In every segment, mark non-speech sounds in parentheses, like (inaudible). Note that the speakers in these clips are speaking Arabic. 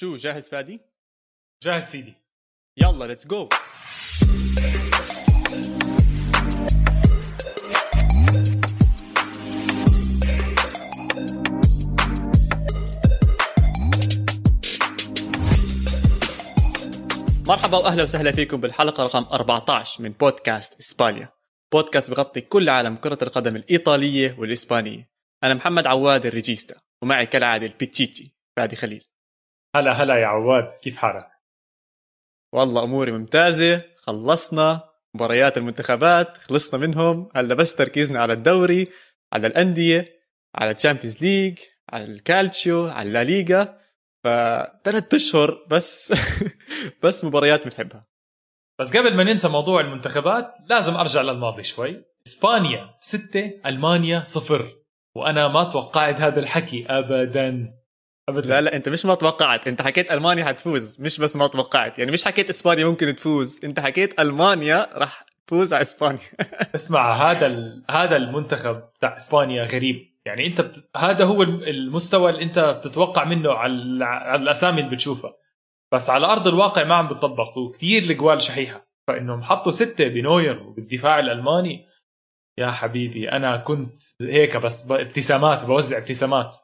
شو جاهز فادي؟ جاهز سيدي. يلا let's go مرحبا وأهلا وسهلا فيكم بالحلقة رقم 14 من بودكاست إسبانيا. بودكاست بغطي كل عالم كرة القدم الإيطالية والإسبانية. أنا محمد عواد الريجيستا ومعي كالعادة البيتشيتشي فادي خليل. هلا هلا يا عواد كيف حالك؟ والله أموري ممتازة خلصنا مباريات المنتخبات خلصنا منهم. هلا بس تركيزنا على الدوري على الأندية على ال Champions League على الكالتشيو على الليغا فثلاث أشهر بس (laughs) بس مباريات بنحبها. بس قبل ما ننسى موضوع المنتخبات لازم أرجع للماضي شوي. إسبانيا ستة ألمانيا صفر. وأنا ما توقعت هذا الحكي ابدا. ابدا. لا لا أنت مش ما توقعت. أنت حكيت ألمانيا حتفوز مش بس ما توقعت. يعني مش حكيت إسبانيا ممكن تفوز. أنت حكيت ألمانيا راح تفوز على إسبانيا. (laughs) اسمع هذا ال... هذا المنتخب تاع إسبانيا غريب. يعني أنت بت... هذا هو المستوى اللي أنت بتتوقع منه على, على الأسامي اللي بتشوفها. بس على أرض الواقع ما عم بتطبق وكثير الجوال شحيحة. فإنهم حطوا ستة بنوير وبالدفاع الألماني. يا حبيبي أنا كنت هيك بس ابتسامات بوزع ابتسامات.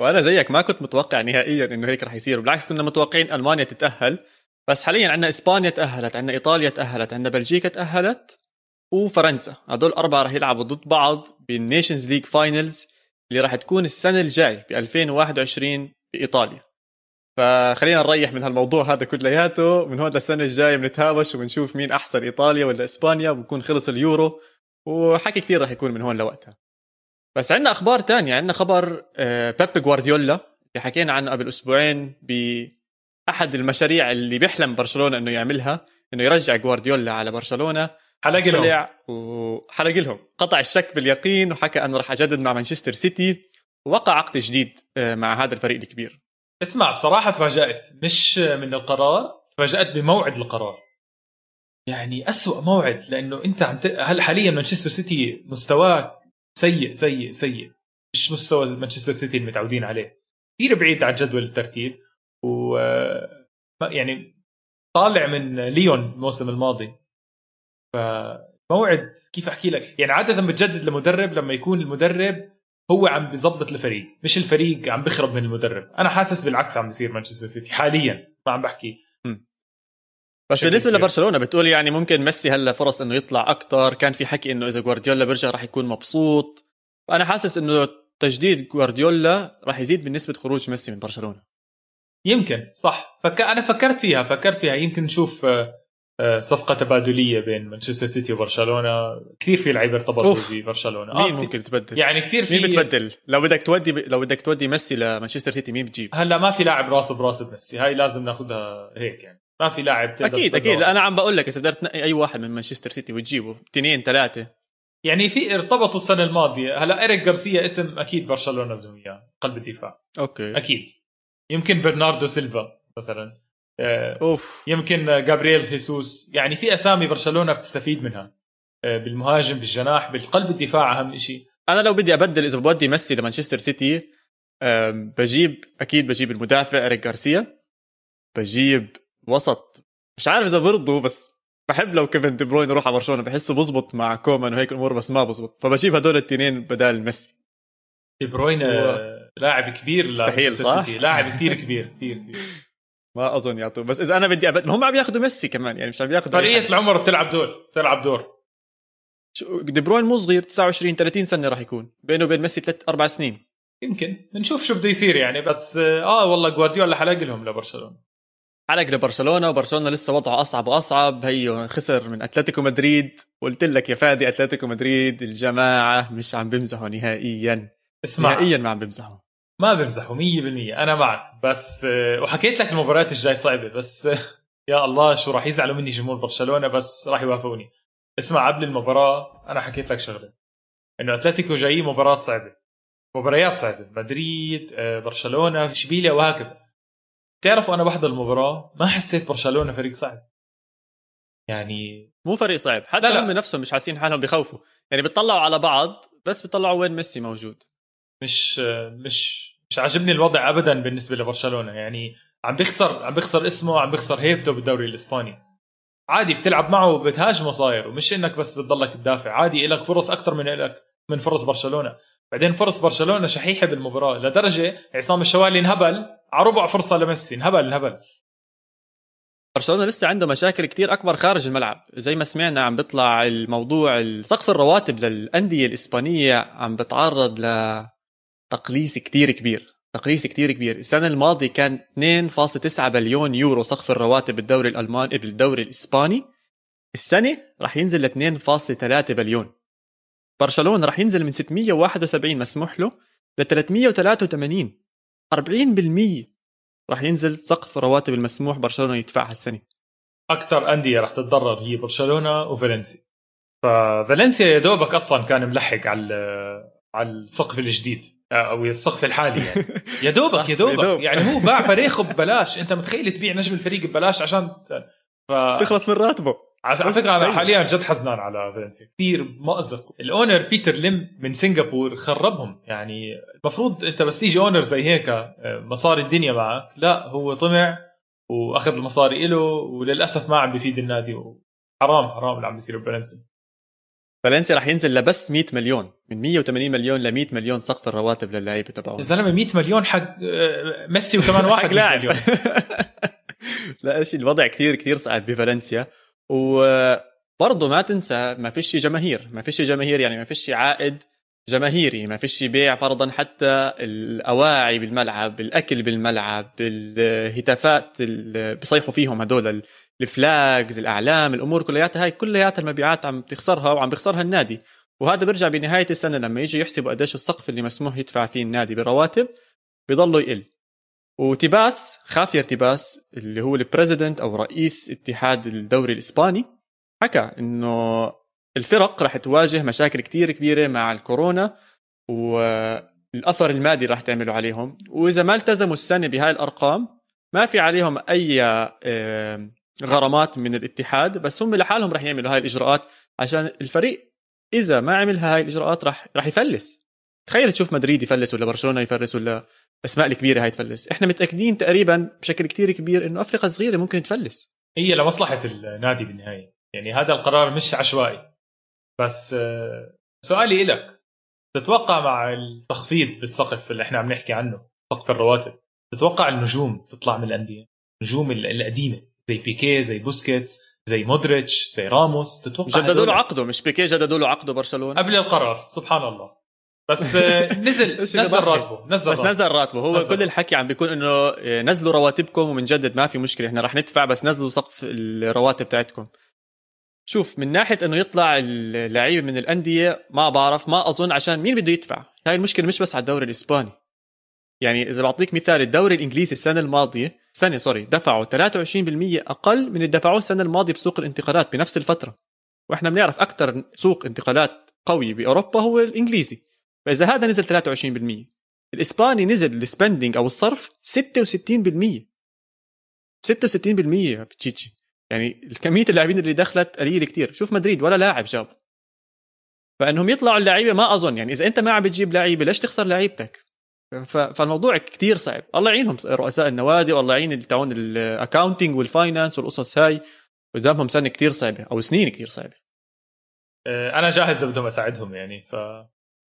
وأنا زيك ما كنت متوقع نهائيا إنه هيك رح يصير بالعكس كنا متوقعين ألمانيا تتأهل. بس حاليا عندنا إسبانيا تأهلت عندنا إيطاليا تأهلت عندنا بلجيكا تأهلت وفرنسا. هدول أربعة رح يلعبوا ضد بعض بال Nations League Finals اللي راح تكون السنة الجاي ب 2021 بايطاليا فخلينا نريح من هالموضوع هذا كلياته. من هون للسنة الجاية بنتهاوش وبنشوف مين أحسن إيطاليا ولا إسبانيا وبكون خلص اليورو. وحكي كثير رح يكون من هون لوقتها. بس عندنا أخبار تانية. عندنا خبر آه، بيب جوارديولا اللي حكينا عنه قبل أسبوعين بأحد المشاريع اللي بيحلم برشلونة إنه يعملها إنه يرجع جوارديولا على برشلونة. حلق لهم. وحلق لهم. قطع الشك باليقين وحكى إنه راح أجدد مع مانشستر سيتي ووقع عقد جديد آه، مع هذا الفريق الكبير. اسمع بصراحة تفاجأت. مش من القرار تفاجأت بموعد القرار. يعني أسوأ موعد لأنه أنت عم ت... هل حاليا مانشستر سيتي مستواه سيء سيء سيء. مش مستوى مانشستر سيتي المتعودين عليه. كثير بعيد عن جدول الترتيب و يعني طالع من ليون الموسم الماضي. فموعد كيف أحكي لك؟ يعني عادة بتجدد لمدرب لما يكون المدرب هو عم بيظبط الفريق مش الفريق عم بخرب من المدرب. أنا حاسس بالعكس عم بيصير مانشستر سيتي حاليا ما عم بحكي. بس بالنسبة لبرشلونة بتقول يعني ممكن ميسي هلا فرص إنه يطلع أكثر كان في حكي إنه إذا جوارديولا بيرجع راح يكون مبسوط. فأنا حاسس إنه تجديد جوارديولا راح يزيد من نسبه خروج ميسي من برشلونة. يمكن صح. فك... أنا فكرت فيها فكرت فيها. يمكن نشوف آه، آه، صفقة تبادلية بين مانشستر سيتي وبرشلونة. كثير في لعيبة ارتبطوا ببرشلونة. مين آه ممكن تبدل؟ يعني كثير في مين بتبدل؟ لو بدك تودي ب... لو بدك تودي ميسي لمانشستر سيتي مين بتجيب؟ هلا ما في لاعب راس براس بميسي هاي لازم ناخذها هيك يعني. ما في لاعب أكيد أكيد. أنا عم بقول لك إذا بدك تنقي أي واحد من مانشستر سيتي وتجيبه اثنين ثلاثة. يعني في ارتبطوا السنة الماضية. هلا إيريك غارسيا اسم أكيد برشلونة بدهم إياه قلب الدفاع أوكي. أكيد. يمكن برناردو سيلفا مثلا. آه، أوف. يمكن جابرييل خيسوس. يعني في أسامي برشلونة بتستفيد منها. آه، بالمهاجم بالجناح بالقلب الدفاع أهم شيء أنا لو بدي أبدل إذا بودي ميسي لمانشستر سيتي بجيب أكيد بجيب المدافع اريك غارسيا. بجيب وسط. مش عارف إذا برضو بس بحب لو كيفن دي بروين يروح على برشلونة بحسه بزبط مع كومان وهيك الأمور بس ما بزبط. فبجيب هدول الاثنين بدال ميسي. دي بروين. لاعب كبير مستحيل صح؟ لاعب كثير كبير كثير كبير. (laughs) ما أظن يعطوه بس إذا أنا بدي أبد... هم عم ياخذوا ميسي كمان يعني مش عم ياخذوا فرقية العمر بتلعب دور بتلعب دور. دي بروين مو صغير 29 30 سنة راح يكون. بينه وبين ميسي ثلاث أربع سنين. يمكن. بنشوف شو بده يصير يعني بس آه والله جوارديولا حلق لهم لبرشلونة. حلق لبرشلونه وبرشلونة لسه وضعه أصعب وأصعب. هي خسر من أتلتيكو مدريد. قلت لك يا فادي أتلتيكو مدريد الجماعة مش عم بيمزحوا نهائيا. اسمع. نهائيا ما عم بيمزحوا. ما بيمزحوا 100% أنا معك بس وحكيت لك المباريات الجاي صعبة بس يا الله شو راح يزعلوا مني جمهور برشلونة بس راح يوافقوني. اسمع قبل المباراة أنا حكيت لك شغلة. إنه أتلتيكو جاي مباراة صعبة. مباريات صعبة. مدريد برشلونة إشبيليا وهكذا. تعرفوا أنا بحضر المباراة ما حسيت برشلونة فريق صعب. يعني مو فريق صعب. حتى لا لا. هم نفسهم مش حاسين حالهم بخوفوا يعني بيطلعوا على بعض بس بيطلعوا وين ميسي موجود. مش مش مش عاجبني الوضع ابدا بالنسبة لبرشلونة. يعني عم بيخسر عم بيخسر اسمه عم بيخسر هيبته بالدوري الإسباني. عادي بتلعب معه وبتهاجمه صاير ومش إنك بس بتضلك تدافع. عادي لك فرص أكثر من لك من فرص برشلونة. بعدين فرص برشلونة شحيحة بالمباراة لدرجة عصام الشوالي انهبل على ربع فرصة لميسي. انهبل انهبل. برشلونة لسه عنده مشاكل كتير أكبر خارج الملعب. زي ما سمعنا عم بيطلع الموضوع سقف الرواتب للأندية الإسبانية عم بتعرض لتقليص كتير كبير. تقليص كتير كبير. السنة الماضية كان 2.9 بليون يورو سقف الرواتب بالدوري الالماني بالدوري الإسباني. السنة راح ينزل ل 2.3 بليون. برشلونة راح ينزل من 671 مسموح له ل 383 40% راح ينزل سقف رواتب المسموح برشلونة يدفعها السنة. أكثر أندية راح تتضرر هي برشلونة وفالنسيا. ففالنسيا يا دوبك أصلا كان ملحق على على السقف الجديد أو السقف الحالي يعني. (laughs) يا دوبك يا دوبك. يعني هو باع (laughs) فريقه ببلاش. أنت متخيل تبيع نجم الفريق ببلاش عشان ف... تخلص من راتبه. على فكرة أنا حاليا جد حزنان على فالنسيا كثير مأزق. الأونر بيتر ليم من سنغافور خربهم. يعني المفروض أنت بس تيجي أونر زي هيك آه، مصاري الدنيا معك. لا هو طمع وأخذ المصاري له وللأسف ما عم بفيد النادي حرام حرام اللي عم بيصير بفالنسيا فالنسيا راح ينزل لبس 100 مليون. من 180 مليون ل 100 مليون سقف الرواتب للعيبه تبعهم. يا زلمة 100 مليون حق آه، ميسي وكمان واحد لاعب. (laughs) لا شيء الوضع كثير كثير صعب بفالنسيا. وبرضه ما تنسى ما فيش جماهير ما فيش جماهير يعني ما فيش عائد جماهيري ما فيش بيع فرضا حتى الأواعي بالملعب الأكل بالملعب الهتافات اللي بيصيحوا فيهم هدول الفلاجز الأعلام الأمور كلياتها. هاي كلياتها المبيعات عم تخسرها وعم بيخسرها النادي. وهذا بيرجع بنهاية السنة لما يجي يحسبوا قديش السقف اللي مسموح يدفع فيه النادي بالرواتب بيضلوا يقل. وتباس خافير تباس اللي هو ال president أو رئيس اتحاد الدوري الإسباني حكى إنه الفرق راح تواجه مشاكل كتير كبيرة مع الكورونا والأثر المادي راح تعمله عليهم. وإذا ما التزموا السنة بهاي الأرقام ما في عليهم أي غرامات من الاتحاد بس هم لحالهم راح يعملوا هاي الإجراءات عشان الفريق إذا ما عمل هاي الإجراءات راح راح يفلس. تخيل تشوف مدريد يفلس ولا برشلونة يفلس ولا الاسماء الكبيرة هاي تفلس. إحنا متأكدين تقريبا بشكل كتير كبير إنه الفرق الصغيرة ممكن تفلس. هي لمصلحة النادي بالنهاية. يعني هذا القرار مش عشوائي. بس آه، سؤالي لك تتوقع مع التخفيض بالسقف اللي إحنا عم نحكي عنه سقف الرواتب تتوقع النجوم تطلع من الأندية؟ النجوم القديمة زي بيكي زي بوسكيتس زي مودريتش زي راموس تتوقع جددوا له عقده مش بيكي جددوا له عقده برشلونة. قبل القرار سبحان الله. بس آه، نزل (laughs) نزل راتبه نزل بس نزل راتبه. هو نزل. كل الحكي عم بيكون إنه آه، نزلوا رواتبكم ومنجدد ما في مشكلة إحنا رح ندفع بس نزلوا سقف الرواتب تاعتكم. شوف من ناحية إنه يطلع اللعيبه من الأندية ما بعرف ما أظن عشان مين بده يدفع؟ هاي المشكلة مش بس على الدوري الإسباني. يعني إذا بعطيك مثال الدوري الإنجليزي السنة الماضية سنة سوري دفعوا 23% أقل من اللي دفعوه السنة الماضية بسوق الانتقالات بنفس الفترة. وإحنا بنعرف أكثر سوق انتقالات قوي بأوروبا هو الإنجليزي. فإذا هذا نزل 23% الإسباني نزل ال spending أو الصرف 66% 66% بيتشيتشي. يعني كميه اللاعبين اللي دخلت قليلة كتير. شوف مدريد ولا لاعب جاب فإنهم يطلعوا اللعيبة ما أظن. يعني إذا أنت ما عم بتجيب لعيبة ليش تخسر لعيبتك؟ فالموضوع كتير صعب. الله يعينهم رؤساء النوادي والله يعين تاعون ال accounting وال finance والقصص هاي. قدامهم سنة كتير صعبة أو سنين كتير صعبة. آه، أنا جاهز بدهم أساعدهم يعني ف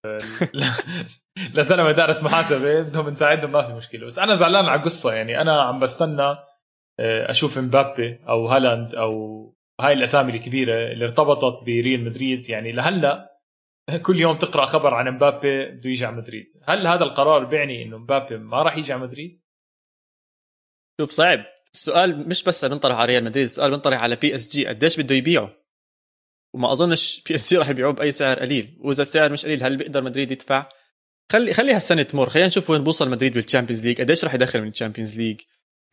(laughs) لزلمه دارس محاسبه بدهم نساعدهم ما في مشكلة. بس أنا زعلان على القصة. يعني أنا عم بستنى آه، أشوف مبابي أو هالاند أو هاي الأسامي الكبيرة اللي ارتبطت بريال مدريد. يعني لهلأ كل يوم تقرأ خبر عن مبابي بده يجي على مدريد. هل هذا القرار بيعني إنه مبابي ما راح يجي على مدريد؟ شوف صعب. السؤال مش بس بنطرح على ريال مدريد السؤال بنطرح على PSG قديش بده يبيعه؟ وما أظنش PSG راح يبيعوه بأي سعر قليل. وإذا السعر مش قليل هل بيقدر مدريد يدفع؟ خلي خلي هالسنه تمر. خلينا نشوف وين بوصل مدريد بال Champions League قديش راح يدخل من ال Champions League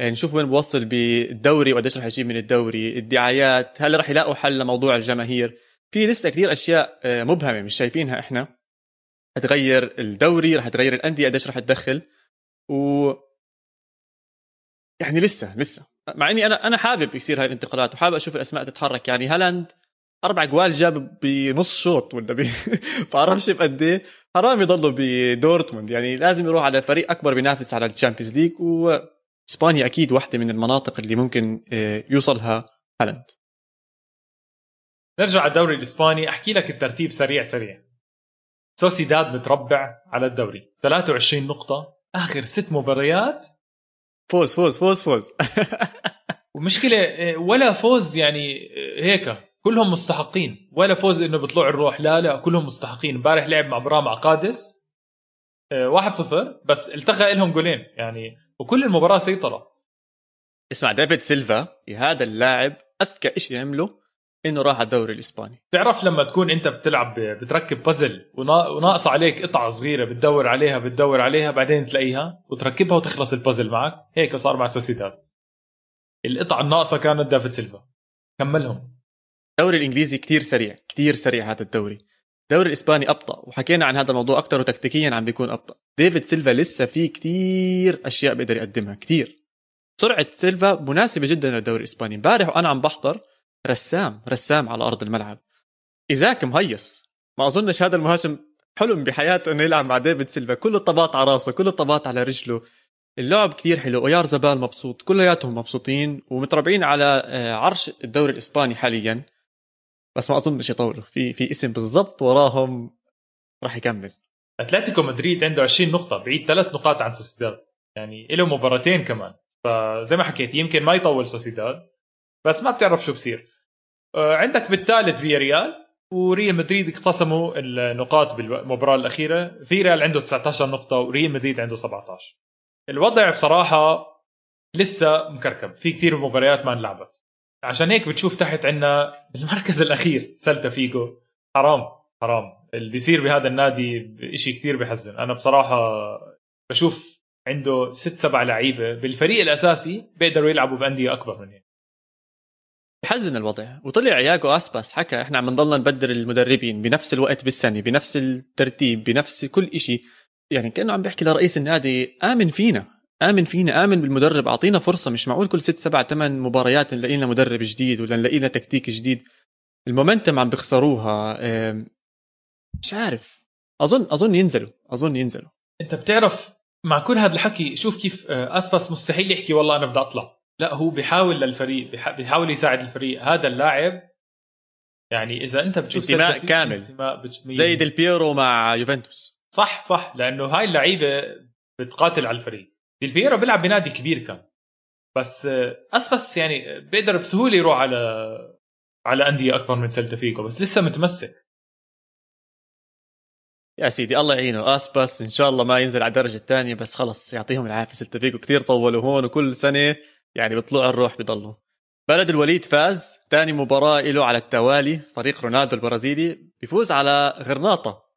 يعني نشوف وين بوصل بالدوري وقديش راح يجيب من الدوري. الدعايات هل راح يلاقوا حل لموضوع الجماهير؟ في لسه كثير أشياء آه، مبهمة مش شايفينها إحنا. حتغير الدوري راح تغير الأندية قديش راح تدخل؟ و يعني لسه لسه. مع إني أنا أنا حابب يصير هاي الانتقالات وحابب أشوف الأسماء تتحرك. يعني هالاند أربع جوال جاب بنص شوط ولا ب... (laughs) بعرفش بقد إيه. حرام يضلوا بدورتموند. يعني لازم يروح على فريق أكبر بينافس على ال Champions League و اسبانيا أكيد واحدة من المناطق اللي ممكن آه، يوصلها هالاند. نرجع على الدوري الإسباني. أحكي لك الترتيب سريع سريع. سوسيداد متربع على الدوري. 23 نقطة. آخر ست مباريات. فوز فوز فوز فوز. (laughs) ومشكلة ولا فوز يعني هيك. كلهم مستحقين. ولا فوز إنه بطلوع الروح. لا لا كلهم مستحقين. امبارح لعب مع برا مع قادس 1-0 بس التقى لهم جولين. يعني وكل المباراة سيطرة. اسمع ديفيد سيلفا هذا اللاعب أذكى شيء يعمله إنه راح على الدوري الإسباني. بتعرف لما تكون أنت بتلعب بتركب بازل وناقص عليك قطعة صغيرة بتدور عليها بتدور عليها بعدين تلاقيها وتركبها وتخلص البازل معك هيك صار مع سوسيداد. القطعة الناقصة كانت دافيد سيلفا. كملهم. الدوري الإنجليزي كتير سريع كتير سريع هذا الدوري. الدوري الإسباني أبطأ وحكينا عن هذا الموضوع أكثر وتكتيكيا عم بيكون أبطأ. ديفيد سيلفا لسه في كتير أشياء بيقدر يقدمها كتير. سرعة سيلفا مناسبة جدا للدوري الإسباني. امبارح وأنا عم بحضر رسام رسام على أرض الملعب. إيزاك مهيص. ما أظنش هذا المهاجم حلم بحياته إنه يلعب مع ديفيد سيلفا. كل الطبات على راسه كل الطبات على رجله. اللعب كثير حلو. أويارزابال مبسوط. كلياتهم مبسوطين. ومتربعين على آه، عرش الدوري الإسباني حاليا. بس ما أظنش يطولوا في في اسم بالضبط وراهم راح يكمل. أتلتيكو مدريد عنده 20 نقطة بعيد ثلاث نقاط عن سوسيداد. يعني له مباراتين كمان. فزي ما حكيت يمكن ما يطول سوسيداد بس ما بتعرف شو بصير. آه، عندك بالثالث فيا ريال وريال مدريد اقتسموا النقاط بالمباراة الأخيرة. في ريال عنده 19 نقطة وريال مدريد عنده 17 الوضع بصراحة لسه مكركب. في كثير مباريات ما انلعبت. عشان هيك بتشوف تحت عنا بالمركز الأخير سلتا فيجو. حرام حرام. اللي بيصير بهذا النادي شيء كثير بحزن. أنا بصراحة بشوف عنده ست سبع لعيبة بالفريق الأساسي بيقدروا يلعبوا بأندية أكبر من هيك بحزن الوضع. وطلع ياجو أسباس حكى إحنا عم نضلنا نبدل المدربين بنفس الوقت بالسنة بنفس الترتيب بنفس كل شيء يعني كأنه عم بيحكي لرئيس النادي آمن فينا. آمن فينا آمن بالمدرب أعطينا فرصة. مش معقول كل ست سبع ثمان مباريات نلاقي لنا مدرب جديد ولا نلاقي لنا تكتيك جديد. المومنتم عم بيخسروها مش عارف. أظن أظن ينزلوا أظن ينزلوا. أنت بتعرف مع كل هذا الحكي شوف كيف آه، أسباس مستحيل يحكي والله أنا بدي أطلع. لا هو بيحاول للفريق بيحاول يساعد الفريق. هذا اللاعب يعني إذا أنت بتشوف انتماء كامل. انتماء زي ديل بيرو مع يوفنتوس. صح صح لأنه هاي اللعيبة بتقاتل على الفريق. ديل بيرو بيلعب بنادي كبير كان. بس اسبس يعني بيقدر بسهولة يروح على على أندية أكبر من سلتا فيجو بس لسه متمسك. يا سيدي الله يعينه. اسباس إن شاء الله ما ينزل على الدرجة الثانية بس خلص يعطيهم العافية. سلتا فيجو كثير طولوا هون وكل سنة يعني بيطلعوا الروح بضلوا بلد الوليد فاز ثاني مباراة له على التوالي فريق رونالدو البرازيلي بيفوز على غرناطة.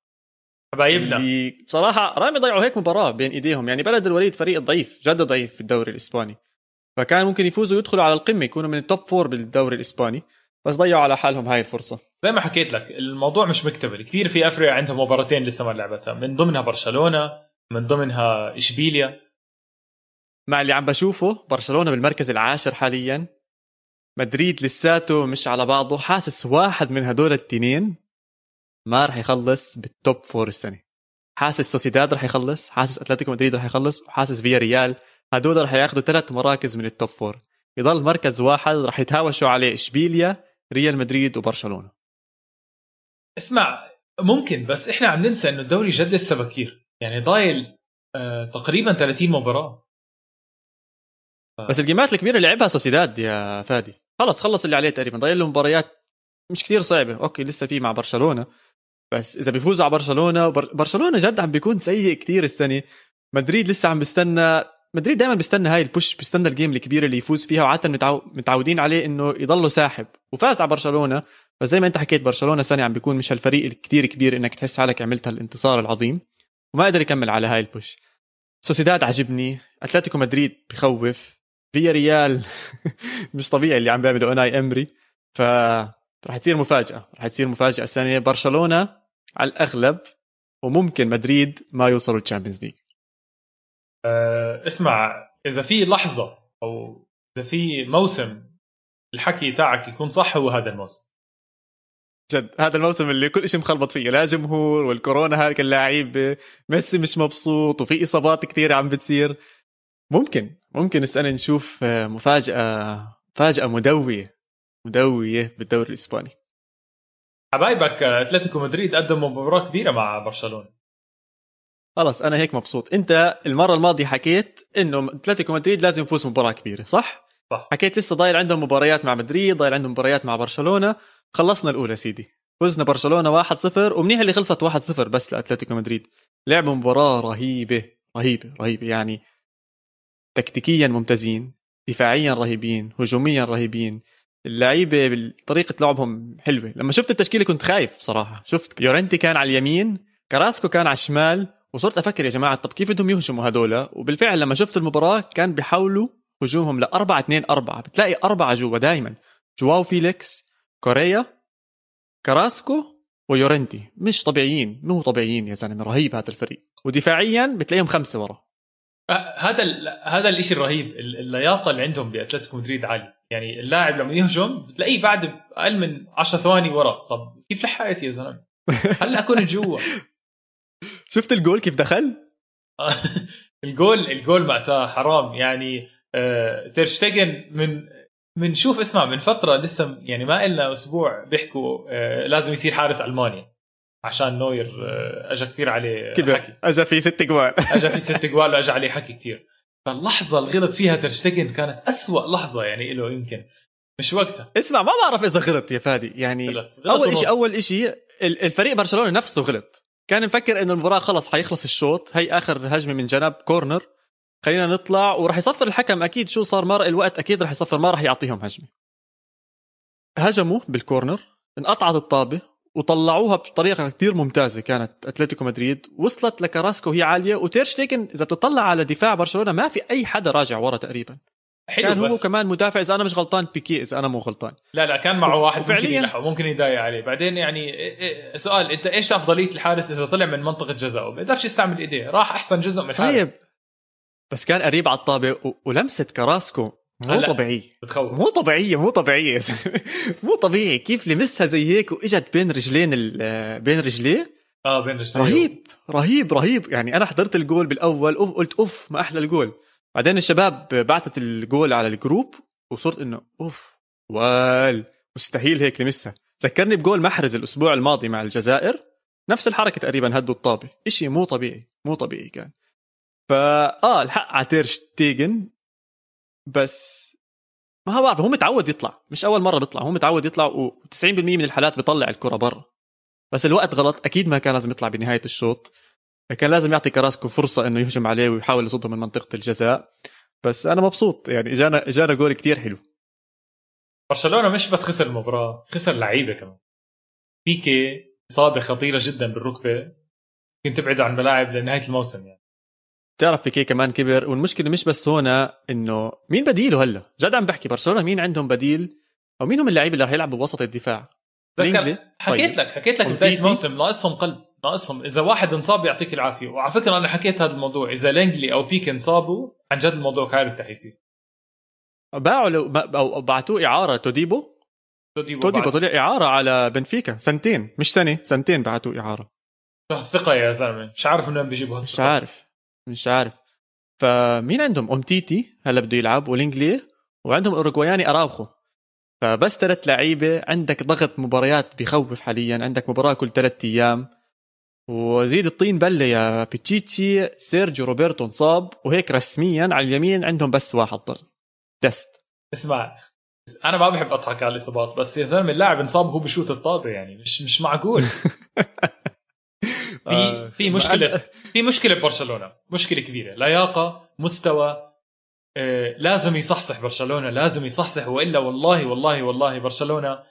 حبايبنا اللي بصراحة رامي ضيعوا هيك مباراة بين إيديهم يعني بلد الوليد فريق ضعيف جد ضعيف في الدوري الإسباني. فكان ممكن يفوزوا ويدخلوا على القمة يكونوا من ال top four بالدوري الإسباني. بس ضيعوا على حالهم هاي الفرصة. زي ما حكيت لك الموضوع مش مكتمل. كثير في أفريقيا عندها مباراتين لسه ما لعبتها. من ضمنها برشلونة من ضمنها إشبيليا. مع اللي عم بشوفه برشلونة بالمركز العاشر حاليا. مدريد لساته مش على بعضه حاسس واحد من هدول التنين. ما راح يخلص بال top four السنة. حاسس سوسيداد راح يخلص حاسس اتلتيكو مدريد راح يخلص وحاسس فيا ريال هدول راح ياخذوا ثلاث مراكز من ال top four يضل مركز واحد راح يتهاوشوا عليه إشبيليا ريال مدريد وبرشلونة. اسمع ممكن بس إحنا عم ننسى إنه الدوري جد لسه بكير. يعني ضايل آه تقريبا 30 مباراة. بس ال game ات الكبيرة اللي لعبها سوسيداد يا فادي. خلص خلص اللي عليه تقريبا. ضايل له مباريات مش كثير صعبة. okay لسه في مع برشلونة. بس إذا بيفوزوا على برشلونة برشلونة جد عم بيكون سيء كثير السنة. مدريد لسه عم بيستنى مدريد دائما بيستنى هاي ال push بيستنى ال game الكبيره اللي يفوز فيها وعادة متعو... متعودين عليه إنه يضلوا ساحب. وفاز على برشلونة بس زي ما أنت حكيت برشلونة سنة عم بيكون مش هالفريق الكثير كبير إنك تحس حالك عملت هالانتصار العظيم. وما قدر يكمل على هاي ال push سوسيداد عجبني أتلتيكو مدريد بخوف فيا ريال (laughs) مش طبيعي اللي عم بيعمله أوناي إمري. ف رح تصير مفاجأة رح تصير مفاجأة السنة. برشلونة على الأغلب وممكن مدريد ما يوصلوا ال Champions League. أه اسمع إذا في لحظة أو إذا في موسم الحكي تاعك يكون صح هو هذا الموسم. جد هذا الموسم اللي كل شيء مخلبط فيه لا جمهور والكورونا هاك اللاعب ميسي مش مبسوط وفي إصابات كثيره عم بتصير. ممكن ممكن السنة نشوف آه، مفاجأة مفاجأة مدوية مدوية بالدوري الإسباني. حبايبك آه، أتلتيكو مدريد قدموا مباراة كبيرة مع برشلونة. خلص أنا هيك مبسوط. أنت المرة الماضية حكيت إنه أتلتيكو مدريد لازم يفوز مباراة كبيرة صح؟ صح. حكيت لسه ضايل عندهم مباريات مع مدريد ضايل عندهم مباريات مع برشلونة. خلصنا الأولى سيدي. فزنا برشلونة 1-0 ومنيح اللي خلصت 1-0 بس لأتلتيكو مدريد. لعبوا مباراة رهيبة رهيبة رهيبة. يعني تكتيكيا ممتازين دفاعيا رهيبين هجوميا رهيبين. اللعيبة بطريقه لعبهم حلوة. لما شفت التشكيلة كنت خايف بصراحة. شفت يورنتي كان على اليمين كراسكو كان على الشمال وصرت أفكر يا جماعة طب كيف بدهم يهجموا هدول وبالفعل لما شفت المباراة كان بيحاولوا هجومهم ل 4 2 4 بتلاقي أربعة جوا دائما جواو فيليكس كوريا كراسكو ويورنتي مش طبيعيين مو طبيعيين يا زلمة رهيب هذا الفريق. ودفاعيا بتلاقيهم خمسة ورا. هذا ال- هذا الشيء الرهيب ال- اللياقة اللي عندهم بأتلتيكو مدريد عاليه يعني اللاعب لما يهجم بتلاقيه بعد أقل من 10 ثواني ورا. طب كيف لحقت يا زلمة؟ هلا كنت جوا؟ (laughs) شفت الجول كيف دخل؟ (laughs) ال goal ال goal مأساة حرام. يعني آه تيرشتيجن من من شوف اسمع من فترة لسه يعني ما إلنا أسبوع بيحكوا آه لازم يصير حارس ألمانيا عشان نوير آه اجى كثير عليه كده حكي. اجى في ست جوال. (laughs) اجى في ست جوال واجى عليه حكي كثير فاللحظة اللي غلط فيها تيرشتيجن كانت أسوأ لحظة يعني له يمكن. مش وقتها. اسمع ما بعرف إذا غلط يا فادي. يعني غلط. غلط أول. شيء أول شيء الفريق برشلونة نفسه غلط. كان مفكر إنه المباراة خلص حيخلص الشوط. هي آخر هجمة من جنب corner. خلينا نطلع وراح يصفر الحكم. أكيد شو صار مر الوقت أكيد راح يصفر ما راح يعطيهم هجمة. هجموا بال corner انقطعت الطابة. وطلعوها بطريقة كثير ممتازة كانت أتلتيكو مدريد. وصلت لكراسكو وهي عالية. وتيرشتيجن إذا بتطلع على دفاع برشلونة ما في أي حدا راجع ورا تقريبا. حلو كان هو بس كمان مدافع إذا أنا مش غلطان بيكي إذا أنا مو غلطان. لا لا كان معه واحد ممكن وفعلياً- يلحق ممكن يضايق عليه. بعدين يعني إيه- إيه- سؤال أنت إيش أفضلية الحارس إذا طلع من منطقة جزاء؟ وبيقدرش يستعمل إيديه راح أحسن جزء من الحارس. طيب بس كان قريب على الطابة. ولمسه كراسكو مو هلا. طبيعيه بتخوف. مو طبيعية مو طبيعية. (laughs) مو طبيعي كيف لمسها زي هيك وإجت بين رجلين. بين رجليه؟ آه بين رجليه. رهيب رهيب رهيب. يعني أنا حضرت الجول بالأول أوف قلت أوف ما أحلى الجول. بعدين الشباب بعثت الجول على ال group وصرت إنه أوف وال مستحيل هيك لمسها. ذكرني بجول محرز الأسبوع الماضي مع الجزائر. نفس الحركة تقريبا هدوا الطابة. إشي مو طبيعي مو طبيعي كان. فا آه الحق على تير شتيجن. بس ما بعرف هو متعود يطلع. مش أول مرة بيطلع هو متعود يطلع و90% من الحالات بيطلع الكرة برا. بس الوقت غلط. أكيد ما كان لازم يطلع بنهاية الشوط. كان لازم يعطي كراسكو فرصة إنه يهجم عليه ويحاول يصده من منطقة الجزاء. بس أنا مبسوط. يعني اجانا اجانا جول كتير حلو. برشلونة مش بس خسر المباراة خسر لعيبة كمان. بيكي إصابة خطيرة جدا بالركبة. يمكن تبعده عن الملاعب لنهاية الموسم يعني. تعرف بيكي كمان كبر والمشكلة مش بس هنا إنه مين بديله هلا؟ جد عم بحكي برشلونة مين عندهم بديل؟ أو مين هم اللعيبه اللي رح يلعبوا بوسط الدفاع؟ لينجلي؟ تذكر حكيت طيب. لك حكيت لك بداية؟ الموسم ناقصهم قلب ناقصهم. إذا واحد انصاب يعطيك العافية. وعلى فكرة أنا حكيت هذا الموضوع. إذا لينجلي أو بيكي انصابوا عن جد الموضوع كارثه حيصير باعوا لو أو بعتوه إعارة توديبو؟ توديبو توديبو. طلع إعارة على بنفيكا. سنتين مش سنة سنتين بعتوه إعارة. الثقه يا زلمة؟ مش عارف من وين بيجيبوا مش. عارف. مش عارف. فمين عندهم؟ امتيتي هلا بده يلعب ولينجلي وعندهم أوروغواياني أراوخو. فبس ثلاث لعيبة عندك ضغط مباريات بخوف حاليا عندك مباراة كل ثلاث أيام. وزيد الطين بلة يا بيتشيتشي سيرجيو روبرتو انصاب وهيك رسميا على اليمين عندهم بس واحد ضل. دست اسمع أنا ما بحب أضحك على الإصابات بس يا زلمة اللاعب انصاب وهو بشوت الطابة يعني مش مش معقول. (laughs) في في مشكلة في مشكلة ببرشلونه مشكلة كبيرة. لياقة مستوى آه، لازم يصحصح برشلونة لازم يصحصح وإلا والله والله والله برشلونة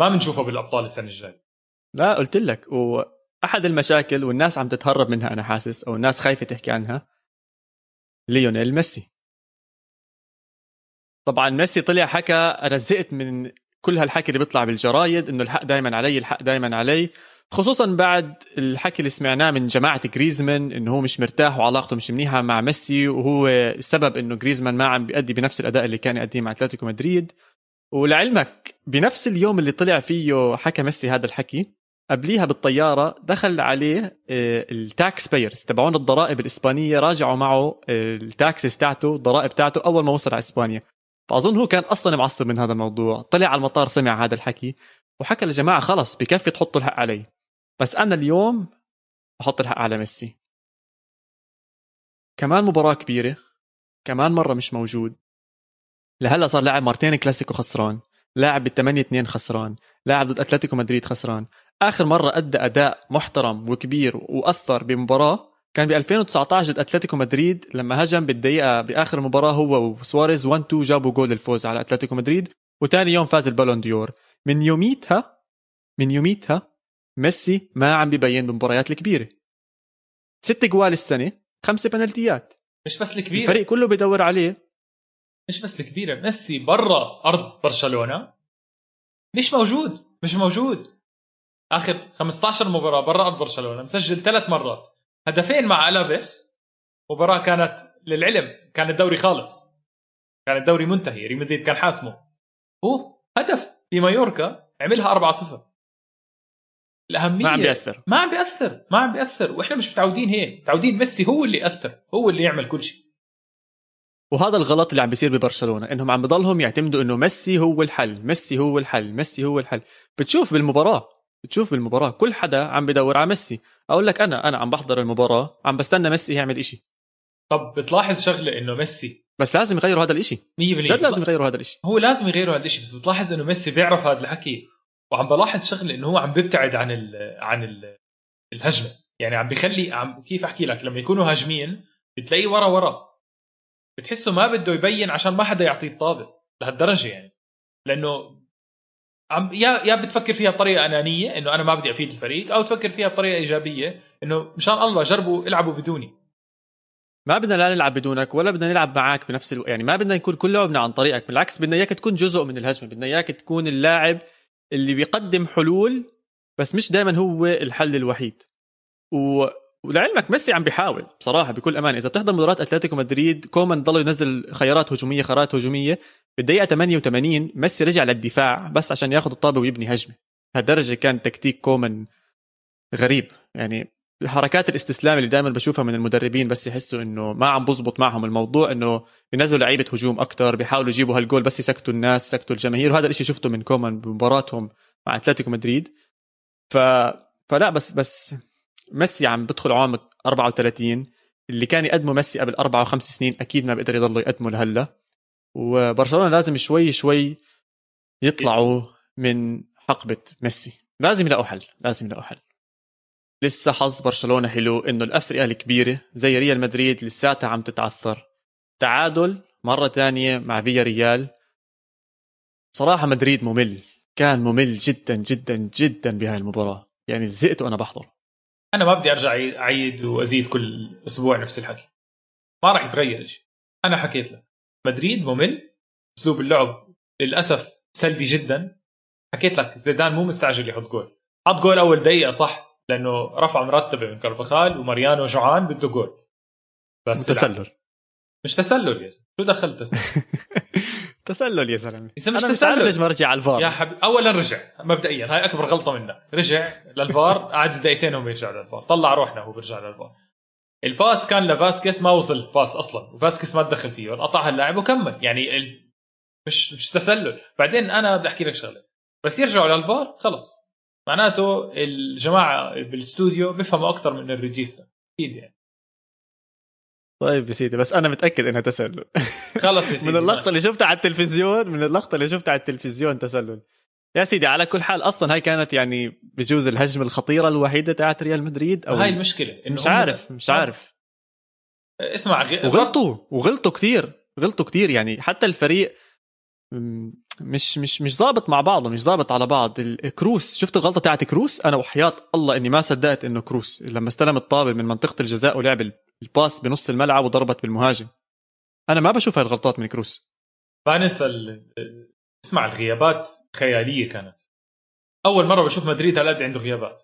ما بنشوفه بالأبطال السنة الجاية. لا قلت لك وأحد المشاكل والناس عم تتهرب منها أنا حاسس أو الناس خايفة تحكي عنها ليونيل ميسي. طبعا ميسي طلع حكى أنا زهقت من كل هالحكي اللي بيطلع بالجرايد إنه الحق دائما علي الحق دائما علي. خصوصا بعد الحكي اللي سمعناه من جماعة جريزمان إنه هو مش مرتاح وعلاقته مش منيحة مع ميسي وهو السبب إنه جريزمان ما عم بيأدي بنفس الأداء اللي كان يأديه مع أتلتيكو مدريد. ولعلمك بنفس اليوم اللي طلع فيه حكى ميسي هذا الحكي قبليها بالطيارة دخل عليه ال tax payers تبعون الضرائب الإسبانية راجعوا معه ال taxes تاعته الضرائب تاعته أول ما وصل على إسبانيا. فأظن هو كان أصلا معصب من هذا الموضوع. طلع على المطار سمع هذا الحكي وحكى للجماعه خلص بكفي تحطوا الحق علي. بس أنا اليوم بحط الحق على ميسي. كمان مباراة كبيرة كمان مرة مش موجود. لهلأ صار لاعب مرتين كلاسيكو خسران لاعب بال 8 2 خسران لاعب ضد أتلتيكو مدريد خسران. آخر مرة أدى أداء محترم وكبير وأثر بمباراة كان ب 2019 ضد أتلتيكو مدريد لما هجم بالدقيقة بآخر المباراه هو وسواريز 1 2 جابوا جول الفوز على أتلتيكو مدريد وثاني يوم فاز البالون ديور. من يوميتها من يوميتها ميسي ما عم ببين بالمباريات الكبيرة. ست جوال السنة خمسة بنالتيات. مش بس الكبيرة. الفريق كله بدور عليه. مش بس الكبيرة ميسي برا أرض برشلونة. مش موجود مش موجود. آخر 15 مباراة برا أرض برشلونة مسجل ثلاث مرات. هدفين مع ألافيس. مباراة كانت للعلم كان الدوري خالص. كان الدوري منتهي ريال مدريد كان حاسمه. هو هدف في مايوركا عملها 4 0 الأهمية ما عم بيأثر. ما عم بيأثر ما عم بيأثر. وإحنا مش متعودين هيك. متعودين ميسي هو اللي يأثر هو اللي يعمل كل شيء. وهذا الغلط اللي عم بيصير ببرشلونة إنهم عم بضلهم يعتمدوا إنه ميسي هو الحل ميسي هو الحل ميسي هو الحل. بتشوف بالمباراة بتشوف بالمباراة كل حدا عم بدور على ميسي. أقول لك أنا أنا عم بحضر المباراة عم بستنى ميسي يعمل إشي. طب بتلاحظ شغلة إنه ميسي بس لازم يغيروا هذا الإشي. 100% جد لازم يغيروا هذا الإشي. هو لازم يغيروا هذا الشيء بس بتلاحظ إنه ميسي بيعرف هذا الحكي. وعم بلاحظ شغلة إنه هو عم بيبتعد عن ال عن ال الهجمة. يعني عم بيخلي عم كيف أحكي لك؟ لما يكونوا هاجمين بتلاقيه ورا ورا. بتحسه ما بده يبين عشان ما حدا يعطيه الطابة لهالدرجة يعني. لأنه عم يا يا بتفكر فيها بطريقة أنانية إنه أنا ما بدي أفيد الفريق أو تفكر فيها بطريقة إيجابية إنه مشان الله جربوا العبوا بدوني. ما بدنا لا نلعب بدونك ولا بدنا نلعب معك بنفس الوقت يعني ما بدنا نكون كل لعبنا عن طريقك بالعكس بدنا إياك تكون جزء من الهجمة بدنا إياك تكون اللاعب اللي بيقدم حلول بس مش دائما هو الحل الوحيد. و... ولعلمك ميسي عم بيحاول بصراحة بكل أمانة. إذا بتحضر مباراة أتلتيكو مدريد كومان ضل ينزل خيارات هجومية خيارات هجومية. بالدقيقة 88 ميسي رجع للدفاع بس عشان ياخذ الطابة ويبني هجمة. هالدرجة كان تكتيك كومان غريب. يعني حركات الاستسلام اللي دائما بشوفها من المدربين بس يحسوا إنه ما عم بزبط معهم. الموضوع إنه بينزلوا لعيبة هجوم أكثر بيحاولوا يجيبوا هالجول بس يسكتوا الناس يسكتوا الجماهير. وهذا الشيء شفته من كومان بمباراتهم مع أتلتيكو مدريد. ف فلا بس بس ميسي عم بدخل عام 34 اللي كان يقدمه ميسي قبل أربع أو خمس سنين أكيد ما بيقدر يضلوا يقدمه لهلأ. وبرشلونة لازم شوي شوي يطلعوا من حقبة ميسي. لازم يلاقوا حل لازم يلاقوا حل. لسه حظ برشلونة حلو إنه الافرقه الكبيره زي ريال مدريد لساتها عم تتعثر. تعادل مرة تانية مع فيا ريال. صراحة مدريد ممل كان ممل جدا جدا جدا بهاي المباراة. يعني زهقت وأنا بحضر. أنا ما بدي أرجع أعيد وأزيد كل أسبوع نفس الحكي. ما راح يتغير شيء أنا حكيت لك. مدريد ممل أسلوب اللعب للأسف سلبي جدا. حكيت لك زيدان مو مستعجل يحط جول. حط جول أول دقيقة صح. لأنه رفع مرتبة من كارفاخال وماريانو جوعان بده جول. بس تسلل مش تسلل يا زلمة. شو دخل تسلل (laughs) تسلل يا زلمة. مش تسلل. ليش ما رجع على الفار. يا حبيبي اولا رجع مبدئيا هاي أكبر غلطة منك. رجع للفار قعد دقيقتين وما يرجع للفار. طلع روحنا وهو بيرجع للفار. ال pass كان لفاسكيس ما وصل ال pass أصلا وفاسكيس ما تدخل فيه. قطعها اللاعب وكمل. يعني ال... مش مش تسلل. بعدين أنا بدي أحكي لك شغلة. بس يرجعوا للفار خلص. معناته الجماعة بالاستوديو بيفهموا أكثر من الريجيستا أكيد يعني. طيب يا سيدي بس أنا متأكد إنها تسلل. خلص يا (laughs) سيدي من اللقطه اللي شفتها على التلفزيون من اللقطة اللي شفتها على التلفزيون تسلل. يا سيدي على كل حال أصلا هاي كانت يعني بجوز الهجمة الخطيرة الوحيدة تاعت ريال مدريد أو هاي المشكلة إنه مش عارف مش عارف. اسمع غ... وغلطوا وغلطوا كثير غلطوا كثير يعني. حتى الفريق مش مش مش ظابط مع بعضه مش ظابط على بعض. كروس شفت الغلطة تاعت كروس؟ أنا وحياة الله إني ما صدقت إنه كروس. لما استلم الطابة من منطقة الجزاء ولعب ال- ال pass بنص الملعب وضربت بالمهاجم. أنا ما بشوف هاي الغلطات من كروس. ال... اسمع الغيابات خيالية كانت. أول مرة بشوف مدريد هالقد عنده غيابات.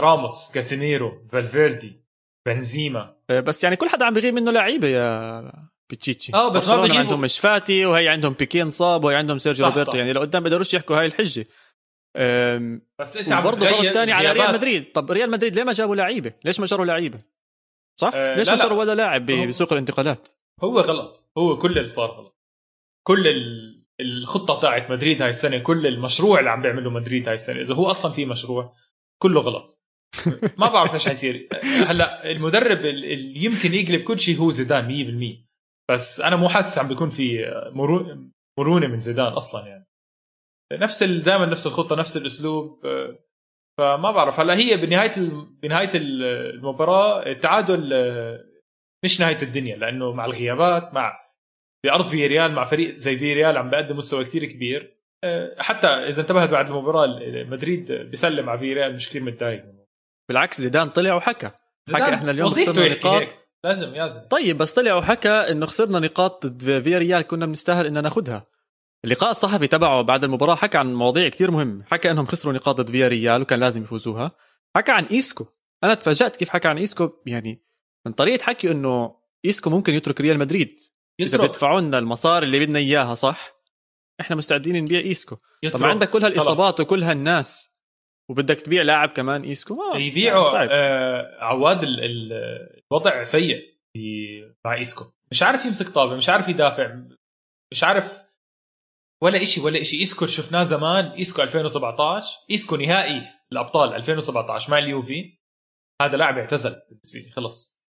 راموس كاسيميرو فالفيردي بنزيما. آه، بس يعني كل حدا عم بيغيب منه لعيبة يا بيتشيتشي آه، بس ما بيغيبوا. عندهم مش فاتي وهي عندهم بيكي انصاب وهي عندهم سيرجيو روبرتو. يعني لقدام بيقدروش يحكوا هاي الحجة. أم، بس أنت عم غلط تغير ثاني على ريال. مدريد. طب ريال مدريد ليه ما جابوا لعيبة؟ ليش ما شروا لعيبة؟ صح؟ أه، ليش لا، ما. شروا ولا لاعب بسوق الانتقالات؟ هو غلط. هو كل اللي صار غلط. كل ال- الخطة تاعت مدريد هاي السنة كل المشروع اللي عم بيعمله مدريد هاي السنة إذا هو أصلا في مشروع كله غلط. ما بعرف إيش حيصير. هلأ المدرب ال- اللي يمكن يقلب كل شيء هو زيدان 100% بس أنا مو حاسس عم بيكون في مرو- مرونة من زيدان أصلا يعني. نفس دائما نفس الخطة نفس الأسلوب آه، فما بعرف. هلأ هي بنهاية بنهاية ال- المباراة التعادل آه، مش نهاية الدنيا لأنه مع الغيابات مع بأرض في ريال مع فريق زي في ريال عم بقدم مستوى كثير كبير. آه، حتى إذا انتبهت بعد المباراة مدريد بيسلم على في ريال مش كثير متضايق. بالعكس زيدان طلع وحكى. حكى إحنا اليوم وظيفته خسرنا يحكي نقاط. لازم لازم. طيب بس طلع وحكى إنه خسرنا نقاط ضد فيا ريال كنا بنستاهل ان ناخذها اللقاء الصحفي تبعه بعد المباراة حكى عن مواضيع كتير مهمه حكى إنهم خسروا نقاط ضد فيا ريال وكان لازم يفوزوها. حكى عن إيسكو. أنا تفاجأت كيف حكى عن إيسكو. يعني من طريقة حكي إنه إيسكو ممكن يترك ريال مدريد. إذا يترك. بيدفعوا لنا المصاري اللي بدنا إياها صح؟ إحنا مستعدين نبيع إيسكو. يترك. طبعا عندك كل هالإصابات. وكل هالناس وبدك تبيع لاعب كمان إيسكو؟ ما يبيعوا. آه عواد ال- ال- الوضع سيء في- مع إيسكو. مش عارف يمسك طابة مش عارف يدافع مش عارف ولا إشي ولا إشي. إيسكو شفناه زمان إيسكو 2017 إيسكو نهائي الأبطال 2017 مع اليوفي. هذا لاعب اعتزل بالنسبة لي خلص.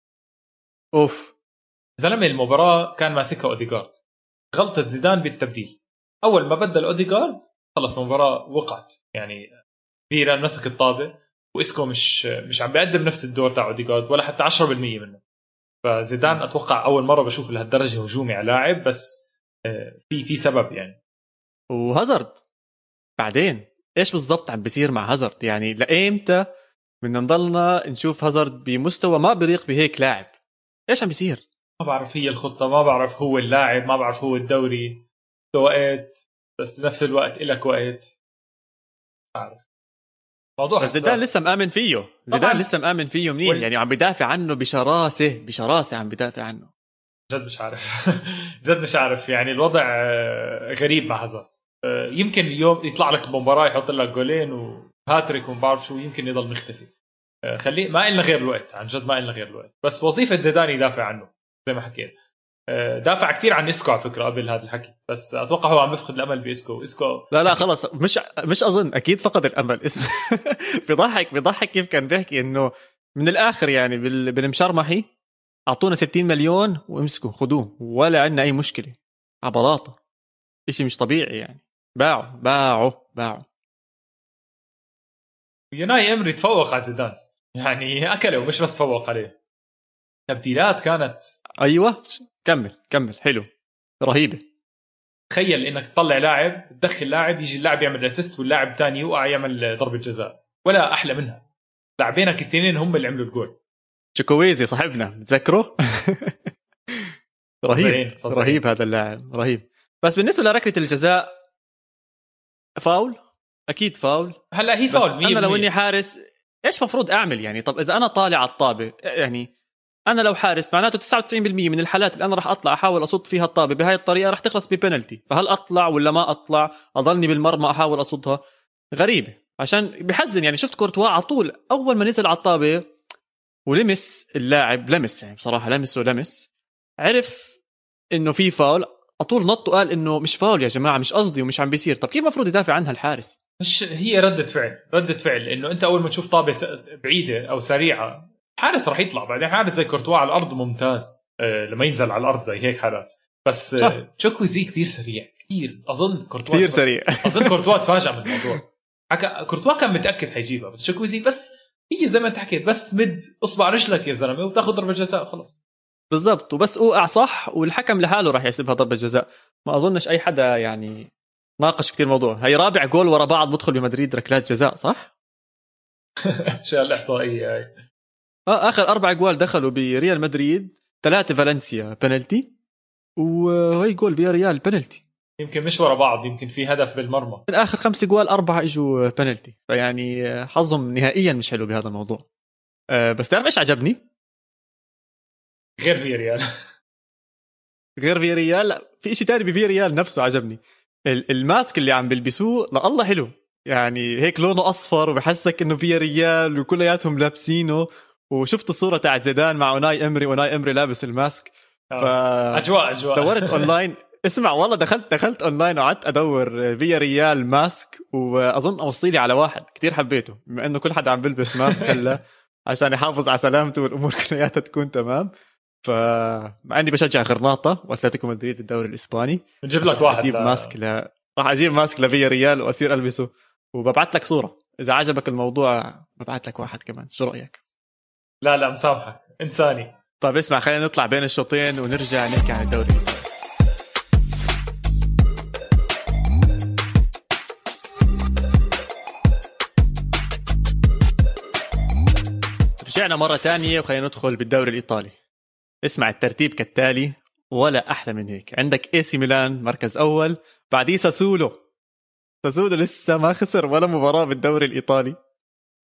أوف. زلمة المباراة كان ماسكها اوديجارد غلطة زيدان بالتبديل. أول ما بدل اوديجارد خلص المباراة وقعت. يعني فيران مسك الطابة. وإيسكو مش مش عم بيقدم نفس الدور تاع أوديجارد ولا حتى 10% منه. فزيدان أتوقع أول مرة بشوف لهالدرجة هجومي على لاعب بس آه، في في سبب يعني. وهازارد بعدين؟ إيش بالضبط عم بيصير مع هازارد؟ يعني لايمتى بدنا نضلنا نشوف هازارد بمستوى ما بيليق بهيك لاعب؟ إيش عم بيصير؟ ما بعرف هي الخطة ما بعرف هو اللاعب ما بعرف هو الدوري. وقت بس بنفس الوقت إلك وقت. ما بعرف. موضوع بس زيدان. لسه مآمن فيه. زيدان. لسه مآمن فيه منيح وال- يعني عم بدافع عنه بشراسة بشراسة عم بدافع عنه. جد مش عارف. (laughs) جد مش عارف. يعني الوضع آه، غريب مع هازارد آه، يمكن يوم يطلع لك بمباراة يحط لك جولين وهاتريك وما بعرف شو يمكن يضل مختفي. آه، خليه ما إلنا غير الوقت. عن جد ما إلنا غير الوقت. بس وظيفة زيدان يدافع عنه زي ما حكينا. دافع كثير عن إسكو على فكرة قبل هذا الحكي. بس أتوقع هو عم يفقد الأمل بإسكو. إسكو لا لا خلص. مش مش أظن. أكيد فقد الأمل. اسم (laughs) بيضحك بيضحك كيف كان بيحكي إنه من الآخر يعني بال- بالمشرمحي أعطونا 60 مليون وإمسكوا. خذوه ولا عندنا أي مشكلة. على بلاطة. شيء مش طبيعي يعني. باعوا باعوا باعوا. يوناي امري تفوق على زيدان. يعني أكله ومش بس تفوق عليه. تبديلات كانت. أيوه. كمل كمل. حلو. رهيبة. تخيل إنك تطلع لاعب تدخل لاعب يجي اللاعب يعمل assist واللاعب الثاني يوقع يعمل ضربه جزاء ولا أحلى منها. لاعبينك الاثنين هم اللي عملوا الجول. تشيكويزي صاحبنا. بتذكره؟ (laughs) رهيب. فظيعين- فظيعين. رهيب هذا اللاعب. رهيب. بس بالنسبة لركلة الجزاء فاول؟ أكيد فاول. هلا هي بس فاول أنا لو إني حارس إيش مفروض أعمل يعني؟ طب إذا أنا طالع على الطابة يعني أنا لو حارس معناته 99% من الحالات اللي أنا راح أطلع أحاول أصد فيها الطابة. بهاي الطريقة راح تخلص ببنالتي. فهل أطلع ولا ما أطلع؟ اضلني بالمرمى أحاول أصدها. غريبه عشان بحزن يعني. شفت كورتوا على طول. أول ما نزل على الطابة ولمس اللاعب لمس يعني بصراحة لمس ولمس. عرف إنه في فاول. على طول نط وقال إنه مش فاول يا جماعة مش قصدي ومش عم بيصير. طب كيف المفروض يدافع عنها الحارس؟ مش هي ردة فعل. ردة فعل إنه أنت أول ما تشوف طابة س- بعيدة أو سريعة حارس راح يطلع بعدين. حارس زي كورتوا على الأرض ممتاز. آه، لما ينزل على الأرض زي هيك حالات بس صح. آه، تشوكويزي كثير سريع. كثير أظن كورتوا كثير سريع. (laughs) أظن كورتوا تفاجأ من الموضوع. حكى كورتوا كان متأكد حيجيبها بس شوكويزي بس هي زي ما انت حكيت بس مد اصبع رجلك يا زلمة وتاخذ ضربة جزاء خلص بالضبط. وبس اوقع صح والحكم لحاله راح يحسبها ضربة جزاء. ما أظنش أي حدا يعني ناقش كثير الموضوع. هي رابع جول ورا بعض بدخل بمدريد ركلات جزاء صح؟ (laughs) شو الاحصائيه هاي. آه آخر أربع جوال دخلوا بريال مدريد. ثلاثة فالنسيا بنالتي وهي جول فيا ريال بنالتي. يمكن مش ورا بعض يمكن في هدف بالمرمى. من آخر خمس جوال أربعة إجوا بنالتي. فيعني حظهم نهائيا مش حلو بهذا الموضوع. آه، بس تعرف إيش عجبني؟ غير في ريال غير في ريال في شيء تاني بفي ريال نفسه عجبني. ال- ال mask اللي عم بيلبسوه لا الله حلو. يعني هيك لونه أصفر وبحسك إنه فيا ريال وكلياتهم لابسينه. وشفت الصورة تاعت زيدان مع أوناي إمري أوناي إمري لابس ال mask. آه. ف أجواء أجواء. دورت (laughs) أونلاين. اسمع والله دخلت دخلت أونلاين وقعدت أدور فيا ريال mask وأظن أوصي لي على واحد كتير حبيته بما إنه كل حدا عم بلبس mask هلا (laughs) عشان يحافظ على سلامته والأمور (laughs) كلياتها تكون تمام. فمع إني بشجع غرناطة وأتلتيكو مدريد الدوري الإسباني. بنجيب لك واحد أجيب. mask ل... راح أجيب ماسك لفيا ريال واصير ألبسه. وببعث لك صورة. إذا عجبك الموضوع ببعث لك واحد كمان. شو رأيك؟ لا لا مسامحك. انساني. طيب اسمع خلينا نطلع بين الشوطين ونرجع نحكي عن الدوري. رجعنا مرة تانية وخلينا ندخل بالدوري الإيطالي. اسمع الترتيب كالتالي ولا أحلى من هيك. عندك اي سي ميلان مركز أول بعديه ساسولو ساسولو لسه ما خسر ولا مباراة بالدوري الإيطالي.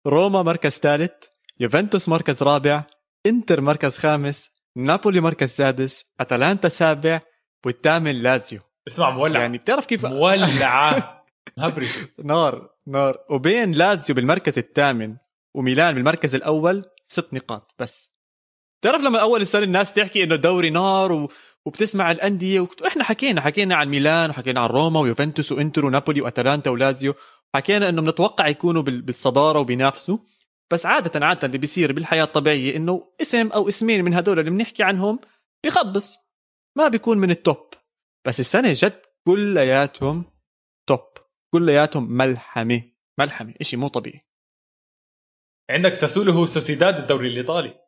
روما مركز ثالث يوفنتوس مركز رابع انتر مركز خامس نابولي مركز سادس اتلانتا سابع والثامن لازيو. اسمع مولع. يعني بتعرف كيف؟ مولعه (laughs) مهبري نار نار. وبين لازيو بالمركز الثامن وميلان بالمركز الأول ست نقاط بس. بتعرف لما أول السنة الناس تحكي إنه دوري نار و... وبتسمع الأندية و... إحنا حكينا حكينا عن ميلان وحكينا عن روما ويوفنتوس وإنتر ونابولي وأتلانتا ولازيو حكينا إنه بنتوقع يكونوا بال... بالصدارة وبينافسوا. بس عادة عادة اللي بيصير بالحياة الطبيعية إنه اسم أو اسمين من هدول اللي بنحكي عنهم بخبص ما بيكون من التوب بس السنة جد كلياتهم توب كلياتهم ملحمة ملحمة إشي مو طبيعي. عندك ساسولو هو سوسيداد الدوري الإيطالي.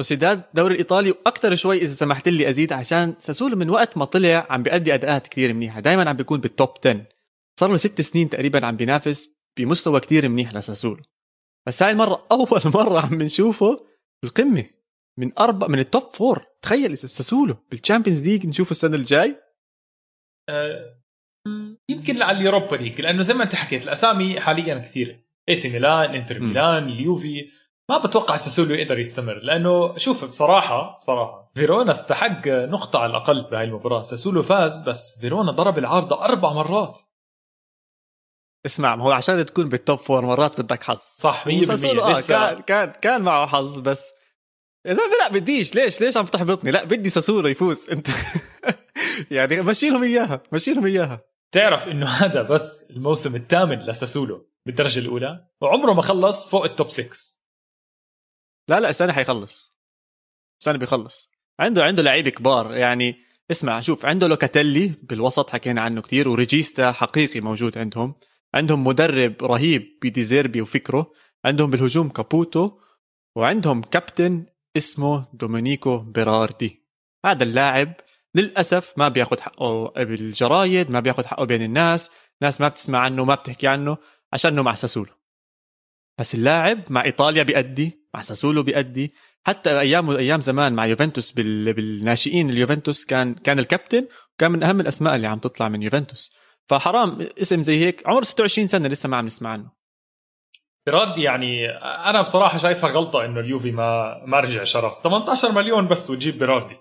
سوسيداد الدوري الإيطالي وأكثر شوي إذا سمحت لي أزيد عشان ساسولو من وقت ما طلع عم بيأدي أداءات كثير منيحة دائما عم بيكون بال top 10 صار له ست سنين تقريبا عم بينافس بمستوى كتير منيح لساسولو بس هاي المرة (laughs) أول مرة عم بنشوفه بالقمة. من أربع من ال top four تخيل ساسولو بال Champions League نشوفه السنة الجاي. أه يمكن على ال Europa League لأنه زي ما أنت حكيت الأسامي حاليا كثيرة. AC ميلان انتر. ميلان اليوفي ما بتوقع ساسولو يقدر يستمر لأنه شوف بصراحة بصراحة فيرونا استحق نقطة على الأقل بهاي المباراة. ساسولو فاز بس فيرونا ضرب العارضة أربع مرات. اسمع ما هو عشان تكون بال top four مرات بدك حظ. صح 100% وساسولو آه كان كان كان معه حظ بس. يا زلمه لا بديش. ليش؟ ليش عم تحبطني؟ لا بدي ساسولو يفوز. (laughs) انت يعني مشي لهم إياها مشي لهم إياها. تعرف إنه هذا بس الموسم الثامن لساسولو بالدرجة الأولى وعمره ما خلص فوق ال top 6 لا لا السنة حيخلص. السنة بيخلص. عنده عنده لعيبة كبار. يعني اسمع شوف عنده لوكاتيلي بالوسط حكينا عنه كتير و regista حقيقي موجود عندهم. عندهم مدرب رهيب ب De Zerbi وفكره عندهم بالهجوم كابوتو وعندهم كابتن اسمه دومينيكو بيراردي. هذا اللاعب للأسف ما بياخذ حقه بالجرايد ما بياخذ حقه بين الناس ناس ما بتسمع عنه ما بتحكي عنه عشانه مع ساسولو. بس اللاعب مع إيطاليا بيأدي مع ساسولو بيأدي. حتى أيام أيام زمان مع يوفنتوس بال... بالناشئين اليوفنتوس كان كان الكابتن وكان من أهم الأسماء اللي عم تطلع من يوفنتوس. فحرام اسم زي هيك. عمره 26 سنة لسه ما عم نسمع عنه. بيراردي يعني أنا بصراحة شايفها غلطة إنه اليوفي ما ما رجع شرى 18 مليون بس وتجيب بيراردي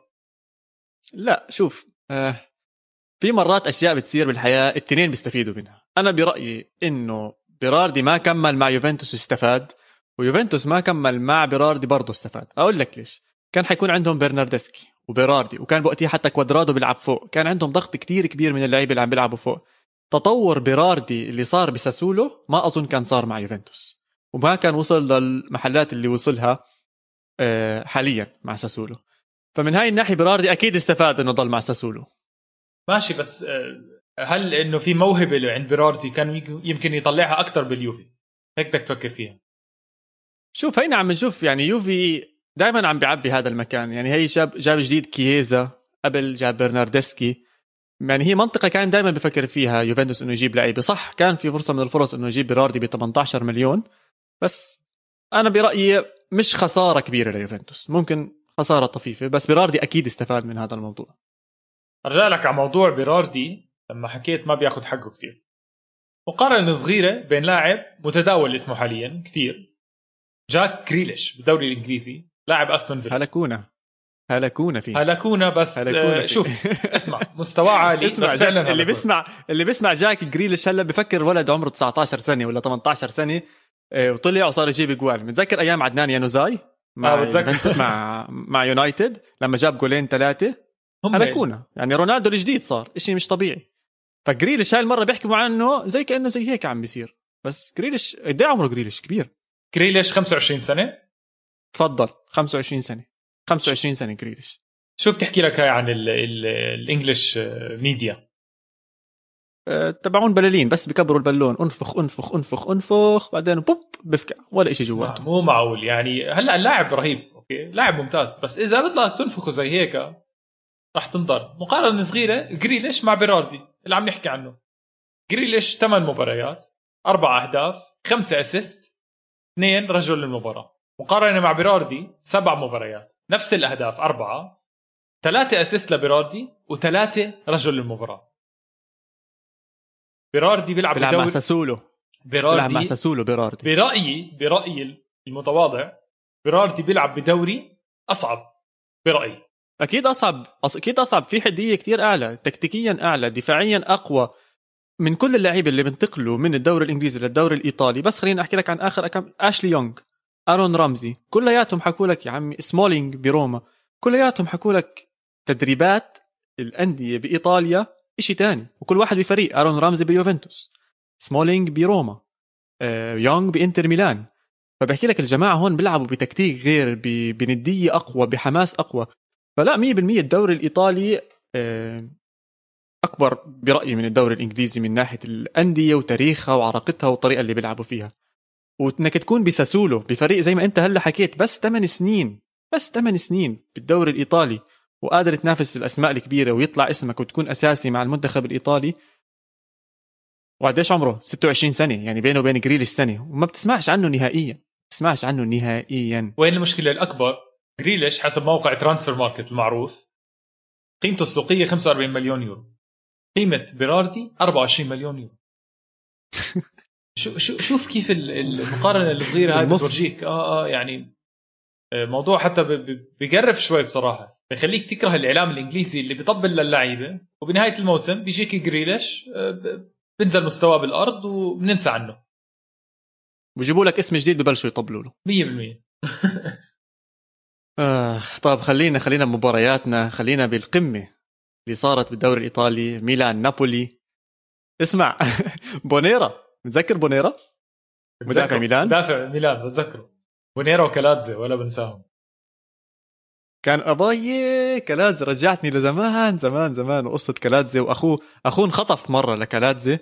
لا شوف آه في مرات أشياء بتصير بالحياة التنين بيستفيدوا منها. أنا برأيي إنه بيراردي ما كمل مع يوفنتوس استفاد ويوفنتوس ما كمل مع بيراردي برضه استفاد. أقول لك ليش. كان حيكون عندهم برناردسكي وبيراردي وكان بوقتها حتى كوادرادو بيلعب فوق. كان عندهم ضغط كتير كبير من اللعيبة اللي عم بيلعبوا فوق. تطور بيراردي اللي صار بساسولو ما أظن كان صار مع يوفنتوس. وما كان وصل للمحلات اللي وصلها آه، حاليا مع ساسولو. فمن هاي الناحية بيراردي أكيد استفاد إنه ضل مع ساسولو. ماشي بس آه، هل إنه في موهبة اللي عند بيراردي كان يمكن يطلعها أكثر باليوفي؟ هيك بدك تفكر فيها. شوف هينا عم نشوف يعني يوفي دائما عم بيعبي هذا المكان. يعني هي جاب جاب جديد كييزا قبل جاب برناردسكي. يعني هي منطقة كان دائما بفكر فيها يوفنتوس إنه يجيب لعيبة. صح كان في فرصة من الفرص إنه يجيب بيراردي ب 18 مليون بس أنا برأيي مش خسارة كبيرة ليوفنتوس ممكن خسارة طفيفة بس بيراردي أكيد استفاد من هذا الموضوع. أرجع لك على موضوع بيراردي لما حكيت ما بياخذ حقه كتير. مقارنة صغيرة بين لاعب متداول اسمه حاليا كتير جاك كريليش بالدوري الإنجليزي لاعب أستون فيلا. هلكونا هلكونا فيه. هلكونا بس هلكونا آه، فيه. شوف اسمع مستواه (laughs) عالي اسمع بس فعلا اللي هلكونا. بيسمع اللي بيسمع جاك جريليش هلا بفكر ولد عمره 19 سنة ولا 18 سنة آه، وطلع وصار يجيب جوال. متذكر أيام عدنان يانوزاي مع آه، مع مع يونايتد لما جاب جولين ثلاثة؟ هلكونا. يعني. رونالدو الجديد صار شيء مش طبيعي. فجريليش هاي المرة بيحكوا عنه زي كأنه زي هيك عم بيصير. بس جريليش قد إيه عمره جريليش؟ كبير. جريليش 25 سنة. تفضل 25 سنة. 25 سنة جريليش شو بتحكي لك هاي عن ال- ال- الإنجليش ميديا؟ أه، تبعون بلالين بس بكبروا البالون. انفخ انفخ انفخ انفخ بعدين بوب بفكع ولا شيء جواته مو معقول. يعني هلا اللاعب رهيب أوكي؟ لاعب ممتاز. بس إذا بدك تنفخه زي هيك راح تنضر. مقارنة صغيرة جريليش مع بيراردي اللي عم نحكي عنه. جريليش 8 مباريات أربع أهداف خمسة assist اثنين رجل المباراة. مقارنة مع بيراردي سبع مباريات. نفس الأهداف أربعة. ثلاثة assist لبيراردي وثلاثة رجل المباراه بيراردي بيلعب بيلعب مع ساسولو. بيلعب مع بيراردي ساسولو بيراردي. برايي برأيي المتواضع بيراردي بيلعب بدوري أصعب برأيي. أكيد أصعب. أكيد أصعب. في حدية كتير أعلى تكتيكيا أعلى دفاعيا أقوى. من كل اللعيبة اللي بنتقلوا من الدوري الإنجليزي للدوري الإيطالي بس خليني أحكي لك عن آخر أكم... اشلي يونغ أرون رامزي كلياتهم حكوا لك يا عمي سمولينج بروما كلياتهم حكوا لك تدريبات الأندية بإيطاليا إشي تاني وكل واحد بفريق أرون رامزي بيوفنتوس سمولينج بروما آه، يونغ بإنتر ميلان فبحكي لك الجماعة هون بيلعبوا بتكتيك غير. بندية أقوى بحماس أقوى فلا 100% الدوري الإيطالي آه، أكبر برأيي من الدوري الإنجليزي من ناحية الأندية وتاريخها وعراقتها والطريقة اللي بيلعبوا فيها وإنك تكون بساسولو بفريق زي ما أنت هلأ حكيت بس 8 سنين بس 8 سنين بالدوري الإيطالي وقادر تنافس الأسماء الكبيرة ويطلع اسمك وتكون أساسي مع المنتخب الإيطالي. وقديش عمره؟ 26 سنة يعني بينه وبين جريليش سنة وما بتسمعش عنه نهائيا بتسمعش عنه نهائيا. وين المشكلة الأكبر؟ جريليش حسب موقع Transfermarkt المعروف. قيمته السوقية 45 مليون يورو. قيمة بيراردي 24 مليون يورو. (laughs) شوف كيف ال- المقارنة الصغيره هاي. بتورجيك. آه آه يعني آه، موضوع حتى بقرف شوي بصراحة. بخليك تكره الإعلام الإنجليزي اللي بيطبل للعيبة وبنهاية الموسم بيجيك جريليش آه، بنزل مستواه بالأرض وبننسى عنه. بجيبوا لك اسم جديد ببلشوا يطبلوا له. 100% (laughs) آه طيب خلينا خلينا بمبارياتنا. خلينا بالقمة اللي صارت بالدوري الإيطالي ميلان نابولي. اسمع (laughs) بونيرا. متذكر بونيرا؟ مدافع. ميلان؟ مدافع ميلان بتذكره بونيرا وكالاتزي ولا بنساهم. كان أباي كالاتزي رجعتني لزمان زمان زمان وقصة كالاتزي وأخوه أخوه انخطف مرة لكالاتزي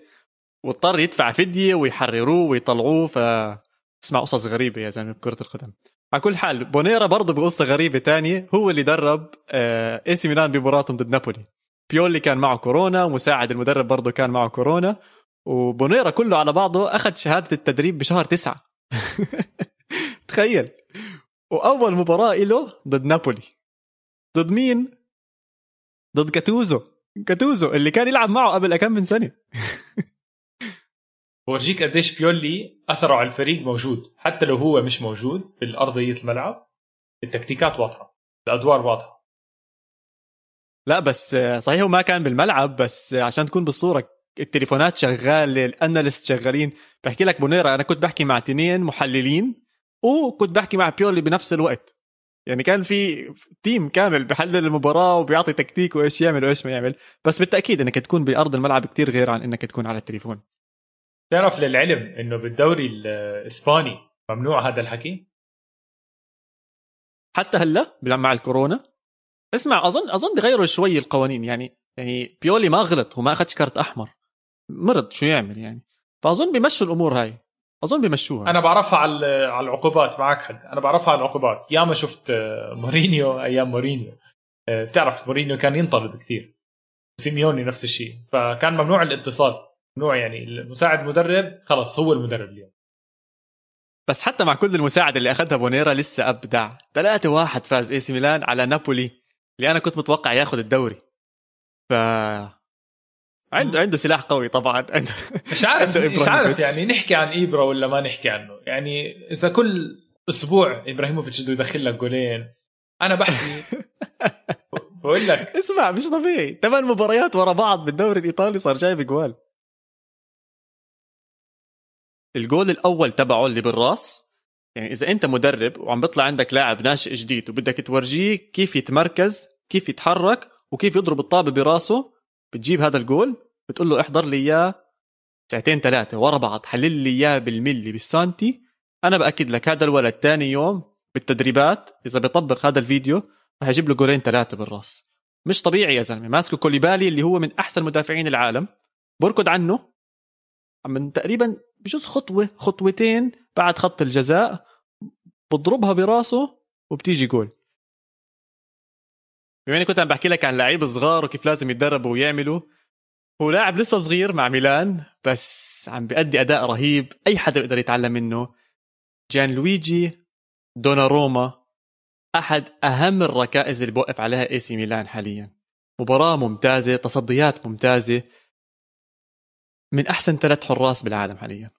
واضطر يدفع فدية ويحرروه ويطلعوه ف اسمع قصص غريبة يا زلمة بكرة القدم. على كل حال بونيرا برضه بقصة غريبة تانية هو اللي درب آه إي سي ميلان بمباراتهم ضد نابولي. بيولي كان معه كورونا ومساعد المدرب برضه كان معه كورونا. وبونيرا كله على بعضه أخذ شهادة التدريب بشهر تسعة. (laughs) تخيل. وأول مباراة له ضد نابولي. ضد مين؟ ضد كاتوزو. كاتوزو اللي كان يلعب معه قبل كم من سنة. (laughs) بورجيك قديش بيولي أثره على الفريق موجود. حتى لو هو مش موجود بالارضيه الملعب التكتيكات واضحة الأدوار واضحة. لا بس صحيح هو ما كان بالملعب بس عشان تكون بالصورة التليفونات شغالة ال analyst شغالين. بحكي لك بونيرا أنا كنت بحكي مع تنين محللين وكنت بحكي مع بيولي بنفس الوقت. يعني كان في تيم كامل بحلل المباراة وبيعطي تكتيك وإيش يعمل وإيش ما يعمل. بس بالتأكيد إنك تكون بأرض الملعب كتير غير عن إنك تكون على التليفون. تعرف للعلم إنه بالدوري الإسباني ممنوع هذا الحكي؟ حتى هلأ مع الكورونا. اسمع اظن أظن بغيروا شوي القوانين. يعني يعني بيولي ما غلط هو ما أخذش كارت أحمر. مرض شو يعمل يعني؟ فأظن بيمشوا الأمور هاي. أظن بيمشوها. أنا بعرفها على على العقوبات معك. حق أنا بعرفها على العقوبات ياما شفت آه، مورينيو أيام مورينيو. آه، بتعرف مورينيو كان ينطرد كثير. سيميوني نفس الشيء. فكان ممنوع الاتصال. ممنوع يعني المساعد المدرب خلص هو المدرب اليوم. بس حتى مع كل المساعدة اللي أخذها بونيرا لسه أبدع. 3 واحد فاز AC ميلان على نابولي اللي أنا كنت متوقع ياخذ الدوري. ف عنده عنده سلاح قوي طبعا. (laughs) عنده مش عارف مش عارف. يعني نحكي عن ايبرا ولا ما نحكي عنه. يعني إذا كل أسبوع إبراهيموفيتش بده يدخل لك جولين أنا بحكي (laughs) بقول لك. اسمع مش طبيعي. ثمان مباريات ورا بعض بالدوري الإيطالي صار جايب جوال. الجول الأول تبعه اللي بالراس يعني إذا أنت مدرب وعم بيطلع عندك لاعب ناشئ جديد وبدك تورجيه كيف يتمركز كيف يتحرك وكيف يضرب الطابة براسه بتجيب هذا الجول. بتقول له احضر لي اياه. ساعتين ثلاثة ورا بعض حلل لي اياه بالملي بالسانتي أنا بأكد لك هذا الولد ثاني يوم بالتدريبات إذا بيطبق هذا الفيديو رح يجيب له جولين ثلاثة بالراس. مش طبيعي يا زلمة ماسكه كوليبالي اللي هو من أحسن مدافعين العالم. بركض عنه. من تقريبا بجوز خطوة خطوتين بعد خط الجزاء. بضربها براسه وبتيجي جول. بما إني كنت عم بحكي لك عن لعيب صغار وكيف لازم يتدربوا ويعملوا هو لاعب لسه صغير مع ميلان بس عم بيأدي أداء رهيب. أي حدا بيقدر يتعلم منه. جان لويجي دوناروما أحد أهم الركائز اللي بوقف عليها إي سي ميلان حاليا. مباراة ممتازة تصديات ممتازة. من أحسن ثلاث حراس بالعالم حاليا.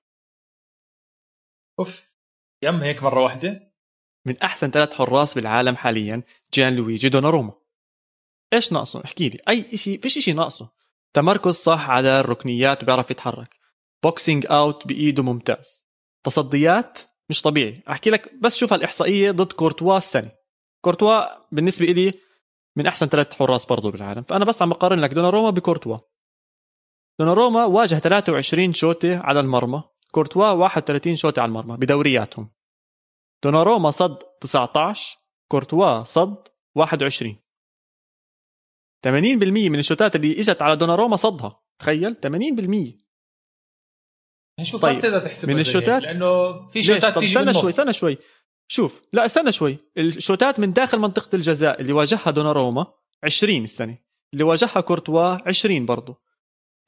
أوف. يم هيك مرة واحدة. من أحسن ثلاث حراس بالعالم حاليا جان لويجي دوناروما. إيش ناقصه؟ احكي لي. أي شيء فيش شيء ناقصه. تمركز صح على الركنيات وبيعرف يتحرك. boxing out بإيده ممتاز. تصديات مش طبيعي. أحكي لك بس شوف هالاحصائيه ضد كورتوا السنة كورتوا بالنسبة لي من أحسن ثلاث حراس برضه بالعالم. فأنا بس عم بقارن لك دوناروما بكورتوا. دوناروما واجه 23 شوطة على المرمى. كورتوا 31 شوطة على المرمى بدورياتهم. دوناروما صد 19 كورتوا صد 21 80% من الشوتات اللي إجت على دوناروما صدها. تخيل؟ 80% شوف طيب. بتقدر تحسبها من الشوتات؟ لأنه في شوتات تيجي استنى شوي استنى شوي. شوف لا استنى شوي. الشوتات من داخل منطقة الجزاء اللي واجهها دوناروما 20 السنة. اللي واجهها كورتوا 20 برضه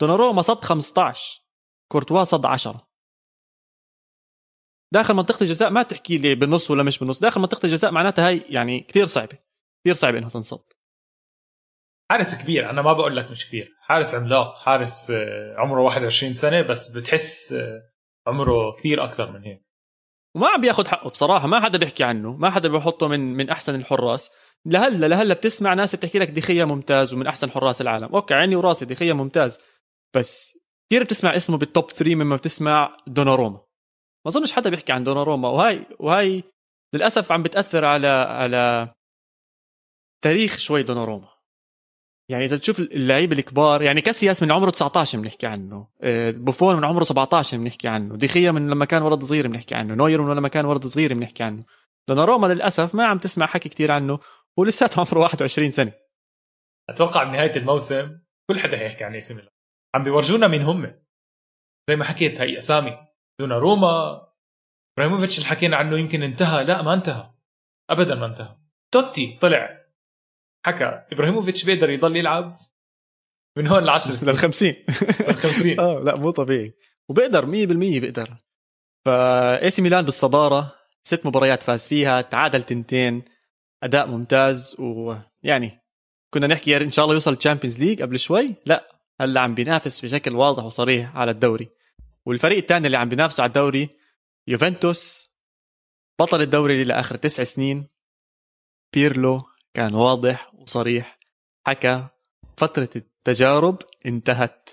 دوناروما صد 15 كورتوا صد 10 داخل منطقة الجزاء ما تحكي لي بالنص ولا مش بالنص. داخل منطقة الجزاء معناتها هاي يعني كثير صعبة. كثير صعبة انه تنصد. حارس كبير أنا ما بقول لك مش كبير. حارس عملاق حارس آه، عمره 21 سنة بس بتحس آه، عمره كثير أكثر من هيك. وما عم بياخذ حقه بصراحة ما حدا بيحكي عنه ما حدا بيحطه من من أحسن الحراس. لهلا لهلا بتسمع ناس بتحكي لك دخيا ممتاز ومن أحسن حراس العالم. أوكي عيني وراسي دخيا ممتاز بس كثير بتسمع اسمه بال top 3 مما بتسمع دوناروما. ما أظنش حدا بيحكي عن دوناروما وهاي وهاي للأسف عم بتأثر على على تاريخ شوي دوناروما. يعني إذا بتشوف اللعيبة الكبار يعني كاسياس من عمره 19 بنحكي عنه آه، بوفون من عمره 17 بنحكي عنه ديخيا من لما كان ولد صغير بنحكي عنه نوير من لما كان ولد صغير بنحكي عنه. دوناروما للأسف ما عم تسمع حكي كثير عنه ولساته (laughs) عمره 21 سنة. أتوقع بنهايه الموسم كل حدا هيحكي عن اسم عم بيورجونا مين هم. زي ما حكيت هي أسامي. دوناروما إبراهيموفيتش اللي حكينا عنه يمكن انتهى. لا ما انتهى. ابدا ما انتهى. توتي طلع. حكى إبراهيموفيتش بيقدر يضل يلعب من هون ل 10 سنين. لل 50 لل 50 آه لا مو طبيعي. وبيقدر 100% بيقدر. ف AC ميلان بالصدارة ست مباريات فاز فيها تعادل تنتين أداء ممتاز ويعني كنا نحكي إن شاء الله يوصل ال Champions League قبل شوي. لا هلا عم بينافس بشكل واضح وصريح على الدوري. والفريق الثاني اللي عم بينافسه على الدوري يوفنتوس. بطل الدوري لآخر تسع سنين. بيرلو كان واضح وصريح حكى فترة التجارب انتهت.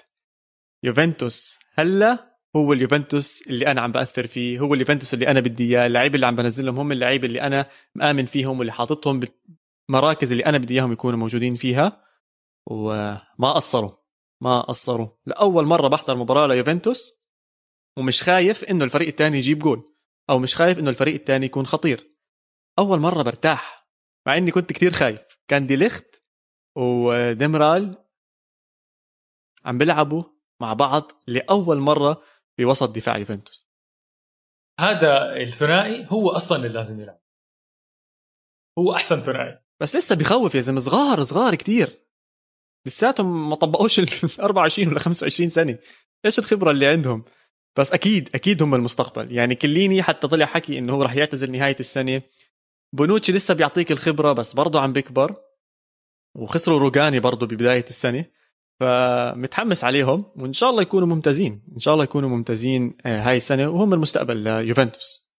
يوفنتوس هلا هو اليوفنتوس اللي أنا عم بأثر فيه هو اليوفنتوس اللي أنا بدي إياه اللعيبه اللي عم بنزلهم هم اللعيبه اللي أنا مآمن فيهم واللي حاططهم بالمراكز اللي أنا بدي إياهم يكونوا موجودين فيها. وما قصروا ما قصروا. لأول مرة بحضر مباراة ليوفنتوس ومش خايف إنه الفريق الثاني يجيب جول أو مش خايف إنه الفريق الثاني يكون خطير. أول مرة برتاح. مع إني كنت كثير خايف. كان دي ليخت وديمرال عم بيلعبوا مع بعض لأول مرة في وسط دفاع يوفنتوس هذا الثنائي هو أصلا اللي لازم يلعب. هو أحسن ثنائي. بس لسه بخوف يا زلمة صغار صغار كتير. لساتهم ما طبقوش ال (laughs) 24 ولا 25 سنة. إيش الخبرة اللي عندهم؟ بس أكيد أكيد هم المستقبل. يعني كليني حتى طلع حكي إنه هو راح يعتزل نهاية السنة. بونوتشي لسه بيعطيك الخبرة بس برضه عم بيكبر. وخسروا روجاني برضه ببداية السنة. فمتحمس عليهم وإن شاء الله يكونوا ممتازين. إن شاء الله يكونوا ممتازين آه، هاي السنة وهم المستقبل ليوفنتوس.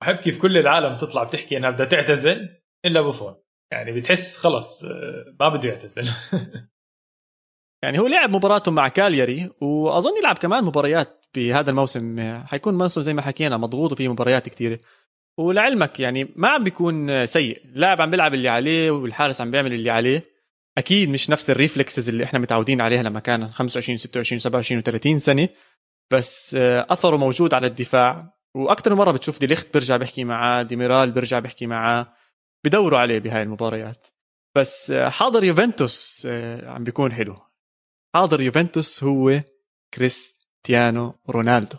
بحب كيف كل العالم تطلع بتحكي إنها بدها تعتزل إلا بوفون. يعني بتحس خلص آه، ما بده يعتزل. (laughs) يعني هو لعب مباراته مع كالياري وأظن يلعب كمان مباريات بهذا الموسم. حيكون موسم زي ما حكينا مضغوط وفيه مباريات كثيره ولعلمك يعني ما عم بيكون سيء. اللاعب عم بيلعب اللي عليه والحارس عم بيعمل اللي عليه. أكيد مش نفس ال reflexes اللي إحنا متعودين عليها لما كان 25 26 27 و30 سنة. بس أثره موجود على الدفاع. وأكثر مرة بتشوف دي ليخت بيرجع بيحكي معاه ديميرال بيرجع بيحكي معاه. بدوروا عليه بهاي المباريات. بس حاضر يوفنتوس عم بيكون حلو. حاضر يوفنتوس هو كريستيانو رونالدو.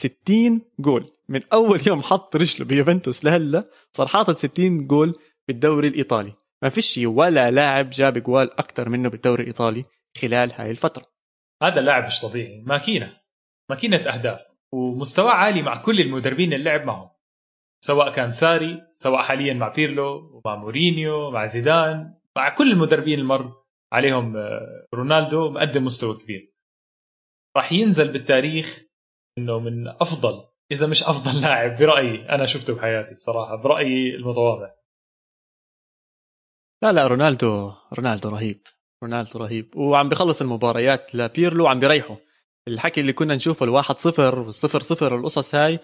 60 جول. من أول يوم حط رجله بيوفنتوس لهلا صار حاطط 60 جول بالدوري الإيطالي. ما فيش ولا لاعب جاب جوال أكثر منه بالدوري الإيطالي خلال هاي الفترة. هذا لاعب مش طبيعي. ماكينة. ماكينة أهداف. ومستوى عالي مع كل المدربين اللي لعب معهم. سواء كان ساري سواء حاليا مع بيرلو ومع مورينيو مع زيدان مع كل المدربين المر عليهم آه، رونالدو مقدم مستوى كبير. راح ينزل بالتاريخ إنه من أفضل إذا مش أفضل لاعب برأيي أنا شفته بحياتي بصراحة برأيي المتواضع. لا لا رونالدو رونالدو رهيب رونالدو رهيب. وعم بخلص المباريات لبيرلو وعم بيريحه. الحكي اللي كنا نشوفه الواحد صفر والصفر صفر والقصص هاي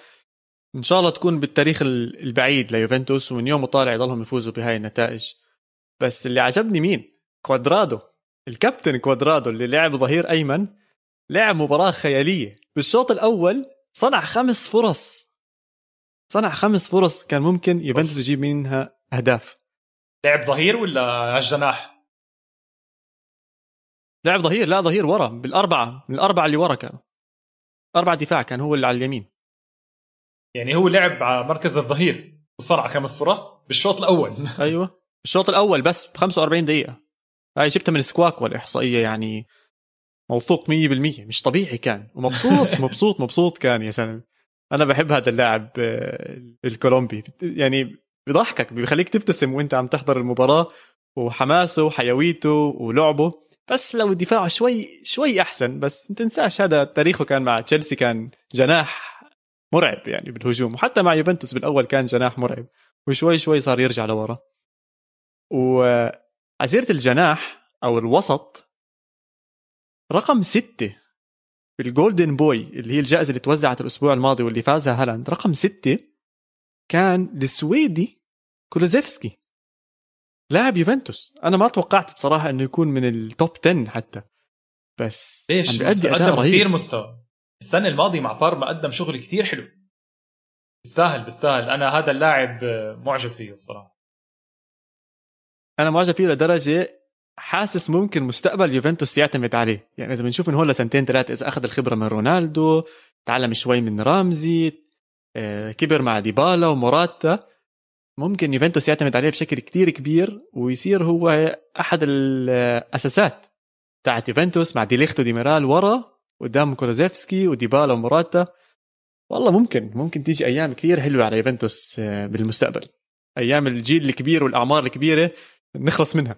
إن شاء الله تكون بالتاريخ البعيد ليوفنتوس ومن يوم وطالع يضلهم يفوزوا بهاي النتائج. بس اللي عجبني مين؟ كوادرادو. الكابتن كوادرادو اللي لعب ظهير أيمن لعب مباراة خيالية. بالشوط الأول صنع خمس فرص. صنع خمس فرص كان ممكن يوفنتوس يجيب منها أهداف. لعب ظهير ولا على الجناح؟ لعب ظهير لا ظهير ورا بالأربعة من الاربعه اللي ورا كانوا أربع دفاع كان هو اللي على اليمين. يعني هو لعب على مركز الظهير وصنع خمس فرص بالشوط الأول. أيوه الشوط الأول بس ب 45 دقيقة. هاي جبتها من سكواك والاحصائيه يعني. موثوق 100% مش طبيعي كان. ومبسوط (laughs) مبسوط مبسوط كان يا سلام. أنا بحب هذا اللاعب آه، الكولومبي. يعني بضحكك بيخليك تبتسم وأنت عم تحضر المباراة وحماسه وحيويته ولعبه. بس لو دفاعه شوي شوي أحسن. بس ما تنساش هذا تاريخه كان مع تشيلسي كان جناح مرعب يعني بالهجوم. وحتى مع يوفنتوس بالأول كان جناح مرعب. وشوي شوي صار يرجع لورا. وعزيرة الجناح أو الوسط رقم ستة بال Golden Boy اللي هي الجائزة اللي توزعت الأسبوع الماضي واللي فازها هالاند رقم ستة كان السويدي كولوزيفسكي لاعب يوفنتوس. أنا ما توقعت بصراحة إنه يكون من ال top 10 حتى بس ليش رهيب. كثير مستوى. السنة الماضية مع بارما قدم شغل كثير حلو. بيستاهل بيستاهل أنا هذا اللاعب معجب فيه بصراحة. أنا معجب فيه لدرجة حاسس ممكن مستقبل يوفنتوس يعتمد عليه. يعني إذا بنشوف من هون لسنتين ثلاثة إذا أخذ الخبرة من رونالدو تعلم شوي من رامزي آه، كبر مع ديبالا وموراتا ممكن يوفنتوس يعتمد عليه بشكل كتير كبير ويصير هو أحد الأساسات تاعت يوفنتوس مع ديليخت وديميرال ورا قدام كولوزيفسكي وديبالا وموراتا. والله ممكن ممكن تيجي أيام كثير حلوة على يوفنتوس آه، بالمستقبل. أيام الجيل الكبير والأعمار الكبيرة نخلص منها.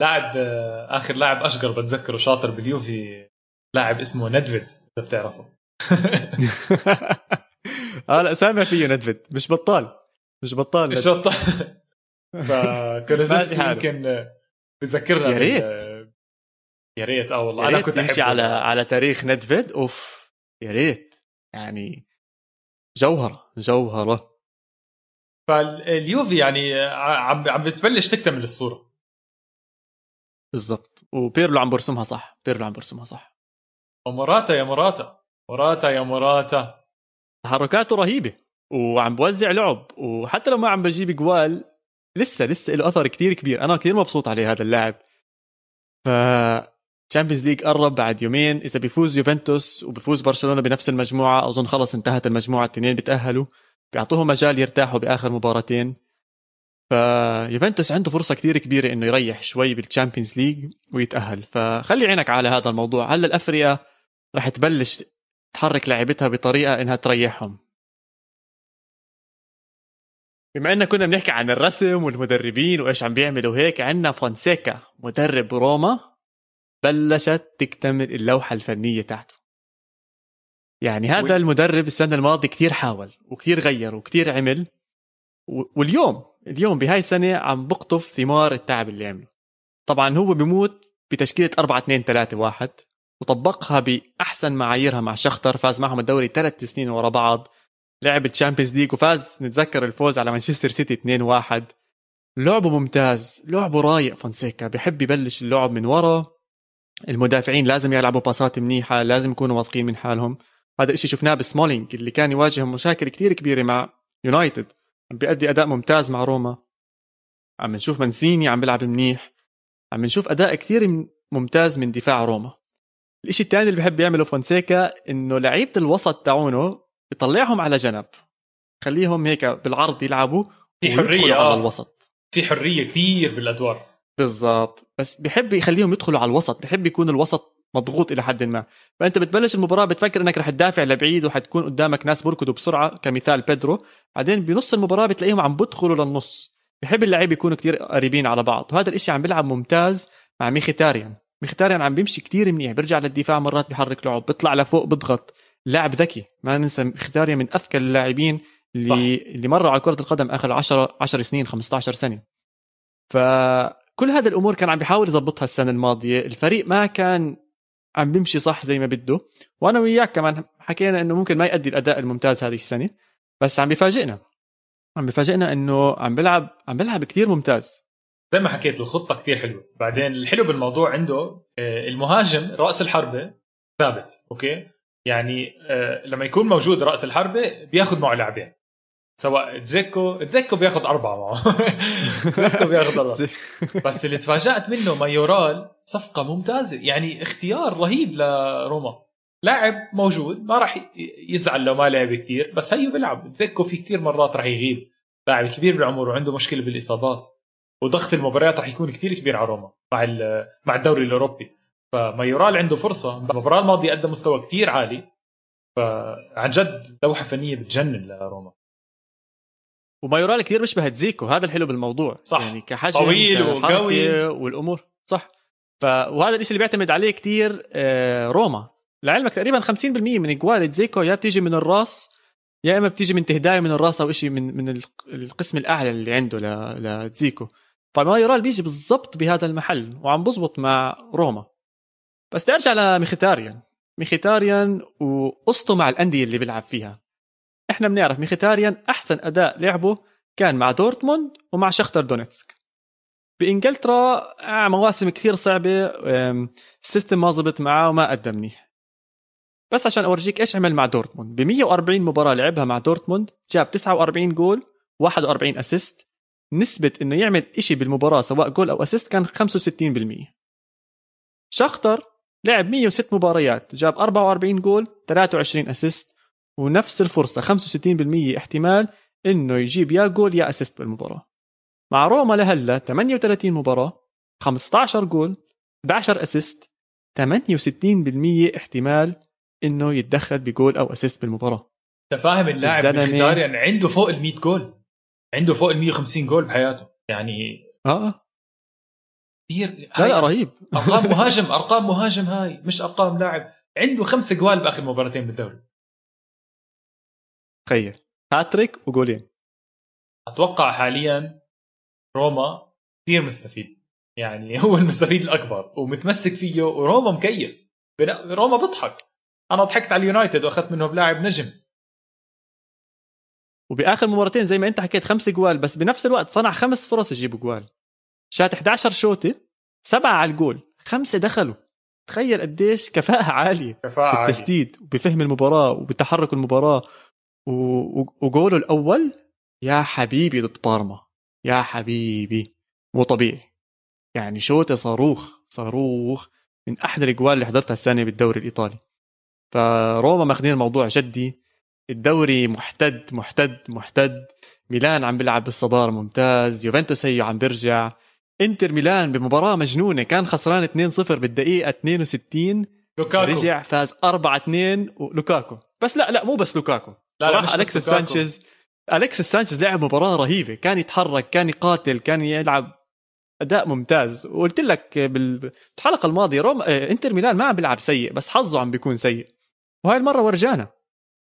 لاعب آه، آخر لاعب أشقر بتذكره شاطر باليوفي لاعب اسمه ندفيد إذا بتعرفه. (laughs) آه لا سامع فيه ندفيد مش بطال. مش بطال. مش بطال. (laughs) فكولوزيسكي يمكن بذكرنا يا ريت. يا ريت. آه والله أنا كنت امشي على على تاريخ ندفيد أوف يا ريت. يعني جوهرة جوهرة. فاليوفي يعني عم عم بتبلش تكتمل الصورة. بالضبط. وبيرلو عم برسمها صح. بيرلو عم برسمها صح. ومراتا يا مراتا. مراتا يا مراتا. تحركاته رهيبة وعم بوزع لعب. وحتى لو ما عم بجيب جوال لسه لسه له أثر كتير كبير. أنا كثير مبسوط عليه هذا اللاعب. ف Champions League قرب بعد يومين. إذا بيفوز يوفنتوس وبيفوز برشلونة بنفس المجموعة أظن خلص انتهت المجموعة الاثنين بيتاهلوا بيعطوهم مجال يرتاحوا بآخر مباراتين. فيوفنتوس عنده فرصة كثير كبيرة إنه يريح شوي بال Champions League ويتأهل فخلي عينك على هذا الموضوع هلا الأفرقة رح تبلش تحرك لعبتها بطريقة إنها تريحهم بما إن كنا بنحكي عن الرسم والمدربين وإيش عم بيعملوا هيك عندنا فونسيكا مدرب روما بلشت تكتمل اللوحة الفنية تاعته يعني هذا. المدرب السنة الماضية كثير حاول وكثير غير وكثير عمل. واليوم اليوم بهاي السنة عم بقطف ثمار التعب اللي عمله طبعا هو بيموت بتشكيلة 4 2 3 1 وطبقها بأحسن معاييرها مع شختر فاز معهم الدوري ثلاث سنين ورا بعض لعب ال Champions League وفاز نتذكر الفوز على مانشستر سيتي 2 1 لعبه ممتاز لعبه رايق فونسيكا بحب يبلش اللعب من ورا. المدافعين لازم يلعبوا باصات منيحة لازم يكونوا واثقين من حالهم. هذا الشيء شفناه بسمولينج اللي كان يواجه مشاكل كتير كبيرة مع يونايتد. عم بيأدي أداء ممتاز مع روما. عم نشوف مانشيني عم بيلعب منيح. عم نشوف أداء كتير ممتاز من دفاع روما. الشيء الثاني اللي بحب يعمله فونسيكا إنه لعيبة الوسط تاعونه بيطلعهم على جنب. خليهم هيك بالعرض يلعبوا في حرية على آه. الوسط. في حرية كثير بالأدوار. بالضبط. بس بحب يخليهم يدخلوا على الوسط. بحب يكون الوسط مضغوط إلى حد ما. فأنت بتبلش المباراة بتفكر إنك رح تدافع لبعيد وحتكون قدامك ناس بركضوا بسرعة كمثال بيدرو. بعدين بنص المباراة بتلاقيهم عم بدخلوا للنص. بحب اللعيبه يكونوا كتير قريبين على بعض وهذا الإشي عم بيلعب ممتاز مع ميخيتاريان. ميخيتاريان عم بيمشي كتير منيح بيرجع للدفاع مرات بيحرك لعب بيطلع لفوق بضغط. لاعب ذكي ما ننسى ميخيتاريان من أذكى اللاعبين اللي صح. اللي مروا على كرة القدم آخر 10 10 سنين 15 سنة. فكل هذا الأمور كان عم بيحاول يظبطها السنة الماضية. الفريق ما كان عم بيمشي صح زي ما بده. وأنا وياك كمان حكينا إنه ممكن ما يؤدي الأداء الممتاز هذه السنة بس عم بيفاجئنا عم بيفاجئنا إنه عم بيلعب عم بيلعب كثير ممتاز. زي ما حكيت الخطة كثير حلوة. بعدين الحلو بالموضوع عنده آه، المهاجم رأس الحربة ثابت okay؟ يعني آه، لما يكون موجود رأس الحربة بياخذ معه لاعبين. سواء دزيكو دزيكو بياخذ أربعة معه. (laughs) دزيكو بياخذ أربعة. بس اللي تفاجأت منه مايورال صفقة ممتازة. يعني اختيار رهيب لروما. لاعب موجود ما راح يزعل لو ما لعب كثير بس هيو بيلعب. دزيكو في كثير مرات راح يغيب. لاعب كبير بالعمر وعنده مشكلة بالإصابات. وضغط المباريات راح يكون كثير كبير على روما مع مع الدوري الأوروبي. فمايورال عنده فرصة. المباراه الماضيه قدم مستوى كثير عالي. فعن جد لوحة فنية بتجنن لروما. ومايورال كثير بيشبه زيكو هذا الحلو بالموضوع. صح. يعني كحجم طويل وقوي. والأمور. صح. ف وهذا الشيء اللي بيعتمد عليه كثير آه، روما. لعلمك تقريبا 50% من جوال زيكو يا بتيجي من الراس يا إما بتيجي من تهداية من الراس أو شيء من من القسم الأعلى اللي عنده دزيكو فمايورال بيجي بالضبط بهذا المحل وعم بزبط مع روما. بس بدي أرجع لميخيتاريان ميخيتاريان وقصته مع الأندية اللي بيلعب فيها. إحنا بنعرف ميخيتاريان أحسن أداء لعبه كان مع دورتموند ومع شختر دونيتسك. بإنجلترا آه، مواسم كثير صعبة ال system ما زبط معاه وما قدم منيح بس عشان أورجيك إيش عمل مع دورتموند. ب 140 مباراة لعبها مع دورتموند جاب 49 جول 41 assist نسبة إنه يعمل إشي بالمباراة سواء جول أو assist كان 65% شختر لعب 106 مباريات جاب 44 جول 23 assist ونفس الفرصة 65% احتمال إنه يجيب يا جول يا assist بالمباراة. مع روما لهلأ 38 مباراة 15 جول 11 assist 68% احتمال إنه يتدخل بجول أو assist بالمباراة. انت فاهم اللاعب يعني عنده فوق ال 100 جول. عنده فوق ال 150 جول بحياته. يعني آه كثير لا لا رهيب. أرقام (laughs) مهاجم أرقام مهاجم هاي مش أرقام لاعب. عنده خمسة جوال بآخر مباراتين بالدوري. تخيل. هاتريك وجولين أتوقع حاليا روما كثير مستفيد. يعني (laughs) هو المستفيد الأكبر ومتمسك فيه وروما مكيف. روما بضحك أنا ضحكت على اليونايتد وأخذت منهم لاعب نجم. وبآخر مباراتين زي ما أنت حكيت خمس جوال بس بنفس الوقت صنع خمس فرص يجيب جوال. شات 11 شوطة سبعة على الجول خمسة دخلوا. تخيل قديش كفاءة عالية كفاءة بالتسديد وبفهم المباراة وبتحرك المباراة. وجوله الأول يا حبيبي ضد بارما. يا حبيبي مو طبيعي. يعني شوطة صاروخ صاروخ من أحد الأجوال اللي حضرتها السنة بالدوري الإيطالي. فروما ماخذين الموضوع جدي. الدوري محتد محتد محتد. ميلان عم بيلعب بالصدارة ممتاز. يوفنتوس هي عم بيرجع. إنتر ميلان بمباراة مجنونة. كان خسران 2-0 بالدقيقة 62 لوكاكو. رجع فاز 4-2 ولوكاكو بس لا لا مو بس لوكاكو. لا صراحة أليكس سانشيز أليكس سانشيز لعب مباراة رهيبة. كان يتحرك كان يقاتل كان يلعب أداء ممتاز. وقلت لك بالحلقة الماضية روما إنتر ميلان ما عم بيلعب سيء بس حظه عم بيكون سيء. وهاي المرة ورجانا.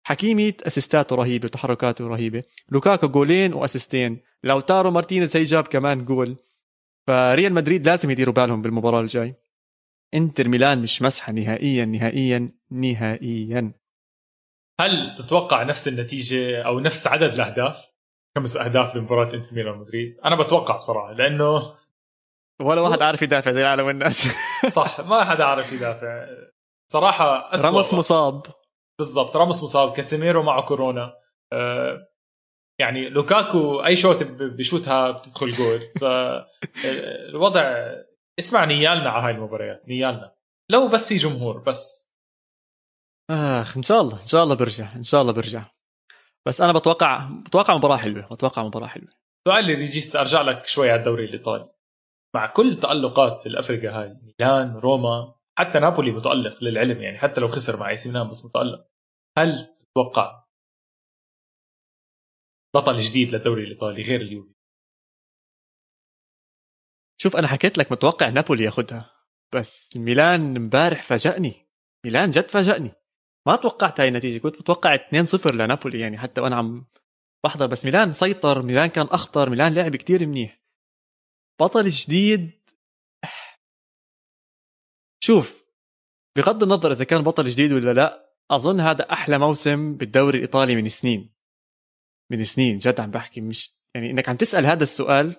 حكيمي أسيستاته رهيبة وتحركاته رهيبة. لوكاكو جولين وأسيستين. لوتارو مارتينيز هي جاب كمان جول. فريال مدريد لازم يديروا بالهم بالمباراة الجاي. إنتر ميلان مش مزحة نهائيا نهائيا نهائيا. هل تتوقع نفس النتيجة أو نفس عدد الأهداف؟ خمس أهداف لمباراة إنتر ميلان مدريد. أنا بتوقع بصراحة لأنه ولا واحد عارف يدافع زي العالم الناس (laughs) صح ما حدا عارف يدافع. صراحة أسوأ. راموس مصاب. بالضبط راموس مصاب كاسيميرو معه كورونا. أه يعني لوكاكو أي shot بشوتها بتدخل جول. فالوضع اسمع نيالنا على هاي المباريات نيالنا. لو بس في جمهور بس. اخ إن شاء الله إن شاء الله برجع إن شاء الله برجع. بس أنا بتوقع بتوقع مباراة حلوة بتوقع مباراة حلوة. سؤال اللي ريجيس أرجع لك شوي على الدوري الإيطالي. مع كل تألقات الأفريقيا هاي ميلان روما حتى نابولي متألق للعلم يعني حتى لو خسر مع اي ميلان بس متألق. هل تتوقع بطل جديد للدوري الإيطالي غير اليوفي؟ شوف أنا حكيت لك متوقع نابولي ياخذها بس ميلان امبارح فاجأني. ميلان جد فاجأني. ما توقعت هاي النتيجة. كنت متوقع 2-0 لنابولي يعني حتى وأنا عم بحضر. بس ميلان سيطر ميلان كان أخطر ميلان لعب كتير منيح. بطل جديد. شوف بغض النظر إذا كان بطل جديد ولا لا أظن هذا أحلى موسم بالدوري الإيطالي من سنين. من سنين جد عم بحكي. مش يعني إنك عم تسأل هذا السؤال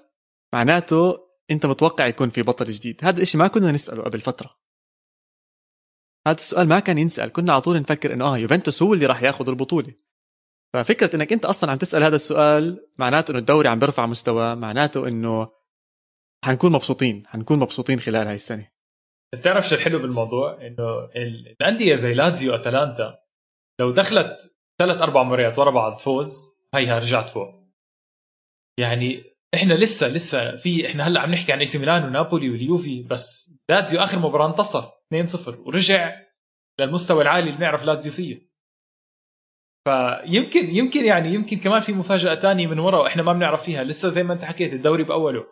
معناته أنت متوقع يكون في بطل جديد. هذا الشيء ما كنا نسأله قبل فترة. هذا السؤال ما كان ينسأل. كنا على طول نفكر إنه آه يوفنتوس هو اللي راح ياخذ البطولة. ففكرة إنك أنت أصلا عم تسأل هذا السؤال معناته إنه الدوري عم بيرفع مستوى معناته إنه حنكون مبسوطين حنكون مبسوطين خلال هاي السنة. بتعرف شو الحلو بالموضوع؟ إنه الأندية زي لاتزيو أتلانتا لو دخلت ثلاث أربع مباريات ورا بعض فوز هيها رجعت فوق. يعني إحنا لسه لسه في إحنا هلأ عم نحكي عن AC ميلان ونابولي واليوفي بس لازيو آخر مباراة انتصر 2-0 ورجع للمستوى العالي اللي بنعرف لازيو فيه. فيمكن يمكن يعني يمكن كمان في مفاجأة تانية من ورا وإحنا ما بنعرف فيها لسه زي ما أنت حكيت الدوري بأوله.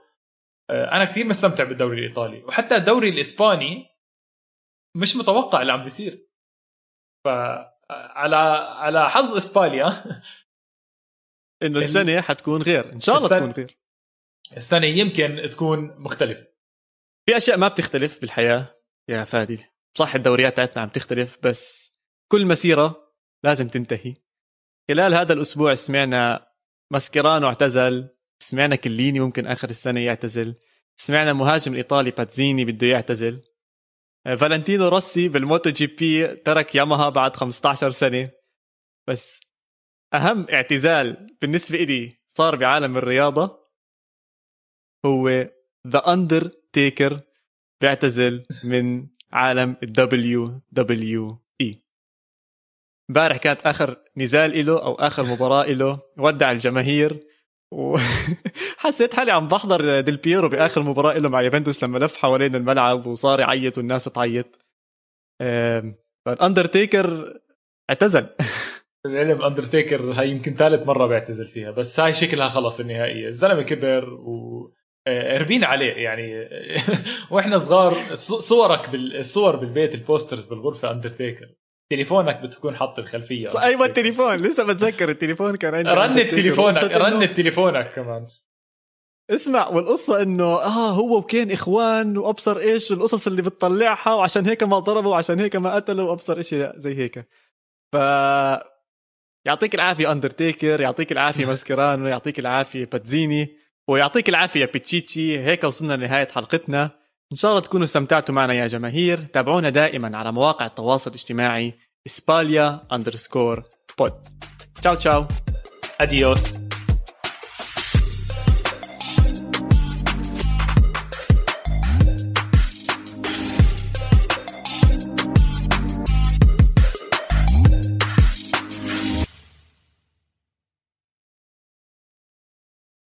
آه، أنا كثير مستمتع بالدوري الإيطالي وحتى الدوري الإسباني مش متوقع اللي عم بيصير. ف على على حظ إسبانيا. إنه السنة حتكون غير إن شاء الله تكون غير. السنة يمكن تكون مختلفة. في أشياء ما بتختلف بالحياة. يا فادي صح الدوريات تاعتنا عم تختلف بس كل مسيرة لازم تنتهي. خلال هذا الأسبوع سمعنا ماسكيرانو اعتزل سمعنا كيليني ممكن آخر السنة يعتزل سمعنا مهاجم الإيطالي باتزيني بده يعتزل. فالنتينو روسي بال MotoGP ترك ياماها بعد 15 سنة. بس أهم اعتزال بالنسبة لي صار بعالم الرياضة هو The Undertaker بيعتزل من عالم ال WWE. امبارح كانت آخر نزال له أو آخر مباراة له ودع الجماهير وحسيت (laughs) حالي عم بحضر ديل بيرو بآخر مباراة له مع يوفنتوس لما لف حوالين الملعب وصار يعيط والناس تعيط. فالاندرتيكر اعتزل. (laughs) العلم اندرتيكر هاي يمكن ثالث مرة بيعتزل فيها بس هاي شكلها خلص النهائية. الزلمة كبر و قربين عليه يعني (laughs) وإحنا صغار صورك بالصور بالبيت ال posters بالغرفة اندرتيكر تليفونك بتكون حاط الخلفية. أيوه التليفون. لسه بتذكر التليفون كان عندي. رنت تليفونك رنت تليفونك كمان. اسمع والقصة إنه آه هو وكين إخوان وأبصر إيش القصص اللي بتطلعها وعشان هيك ما ضربوا وعشان هيك ما قتلوا وأبصر اشي زي هيك. ف يعطيك العافية اندرتيكر يعطيك العافية (laughs) ماسكيرانو يعطيك العافية باتزيني. ويعطيك العافية بيتشيتشي. هيك وصلنا لنهاية حلقتنا. إن شاء الله تكونوا استمتعتوا معنا يا جماهير. تابعونا دائما على مواقع التواصل الاجتماعي إسباليا underscore pod ciao ciao. adiós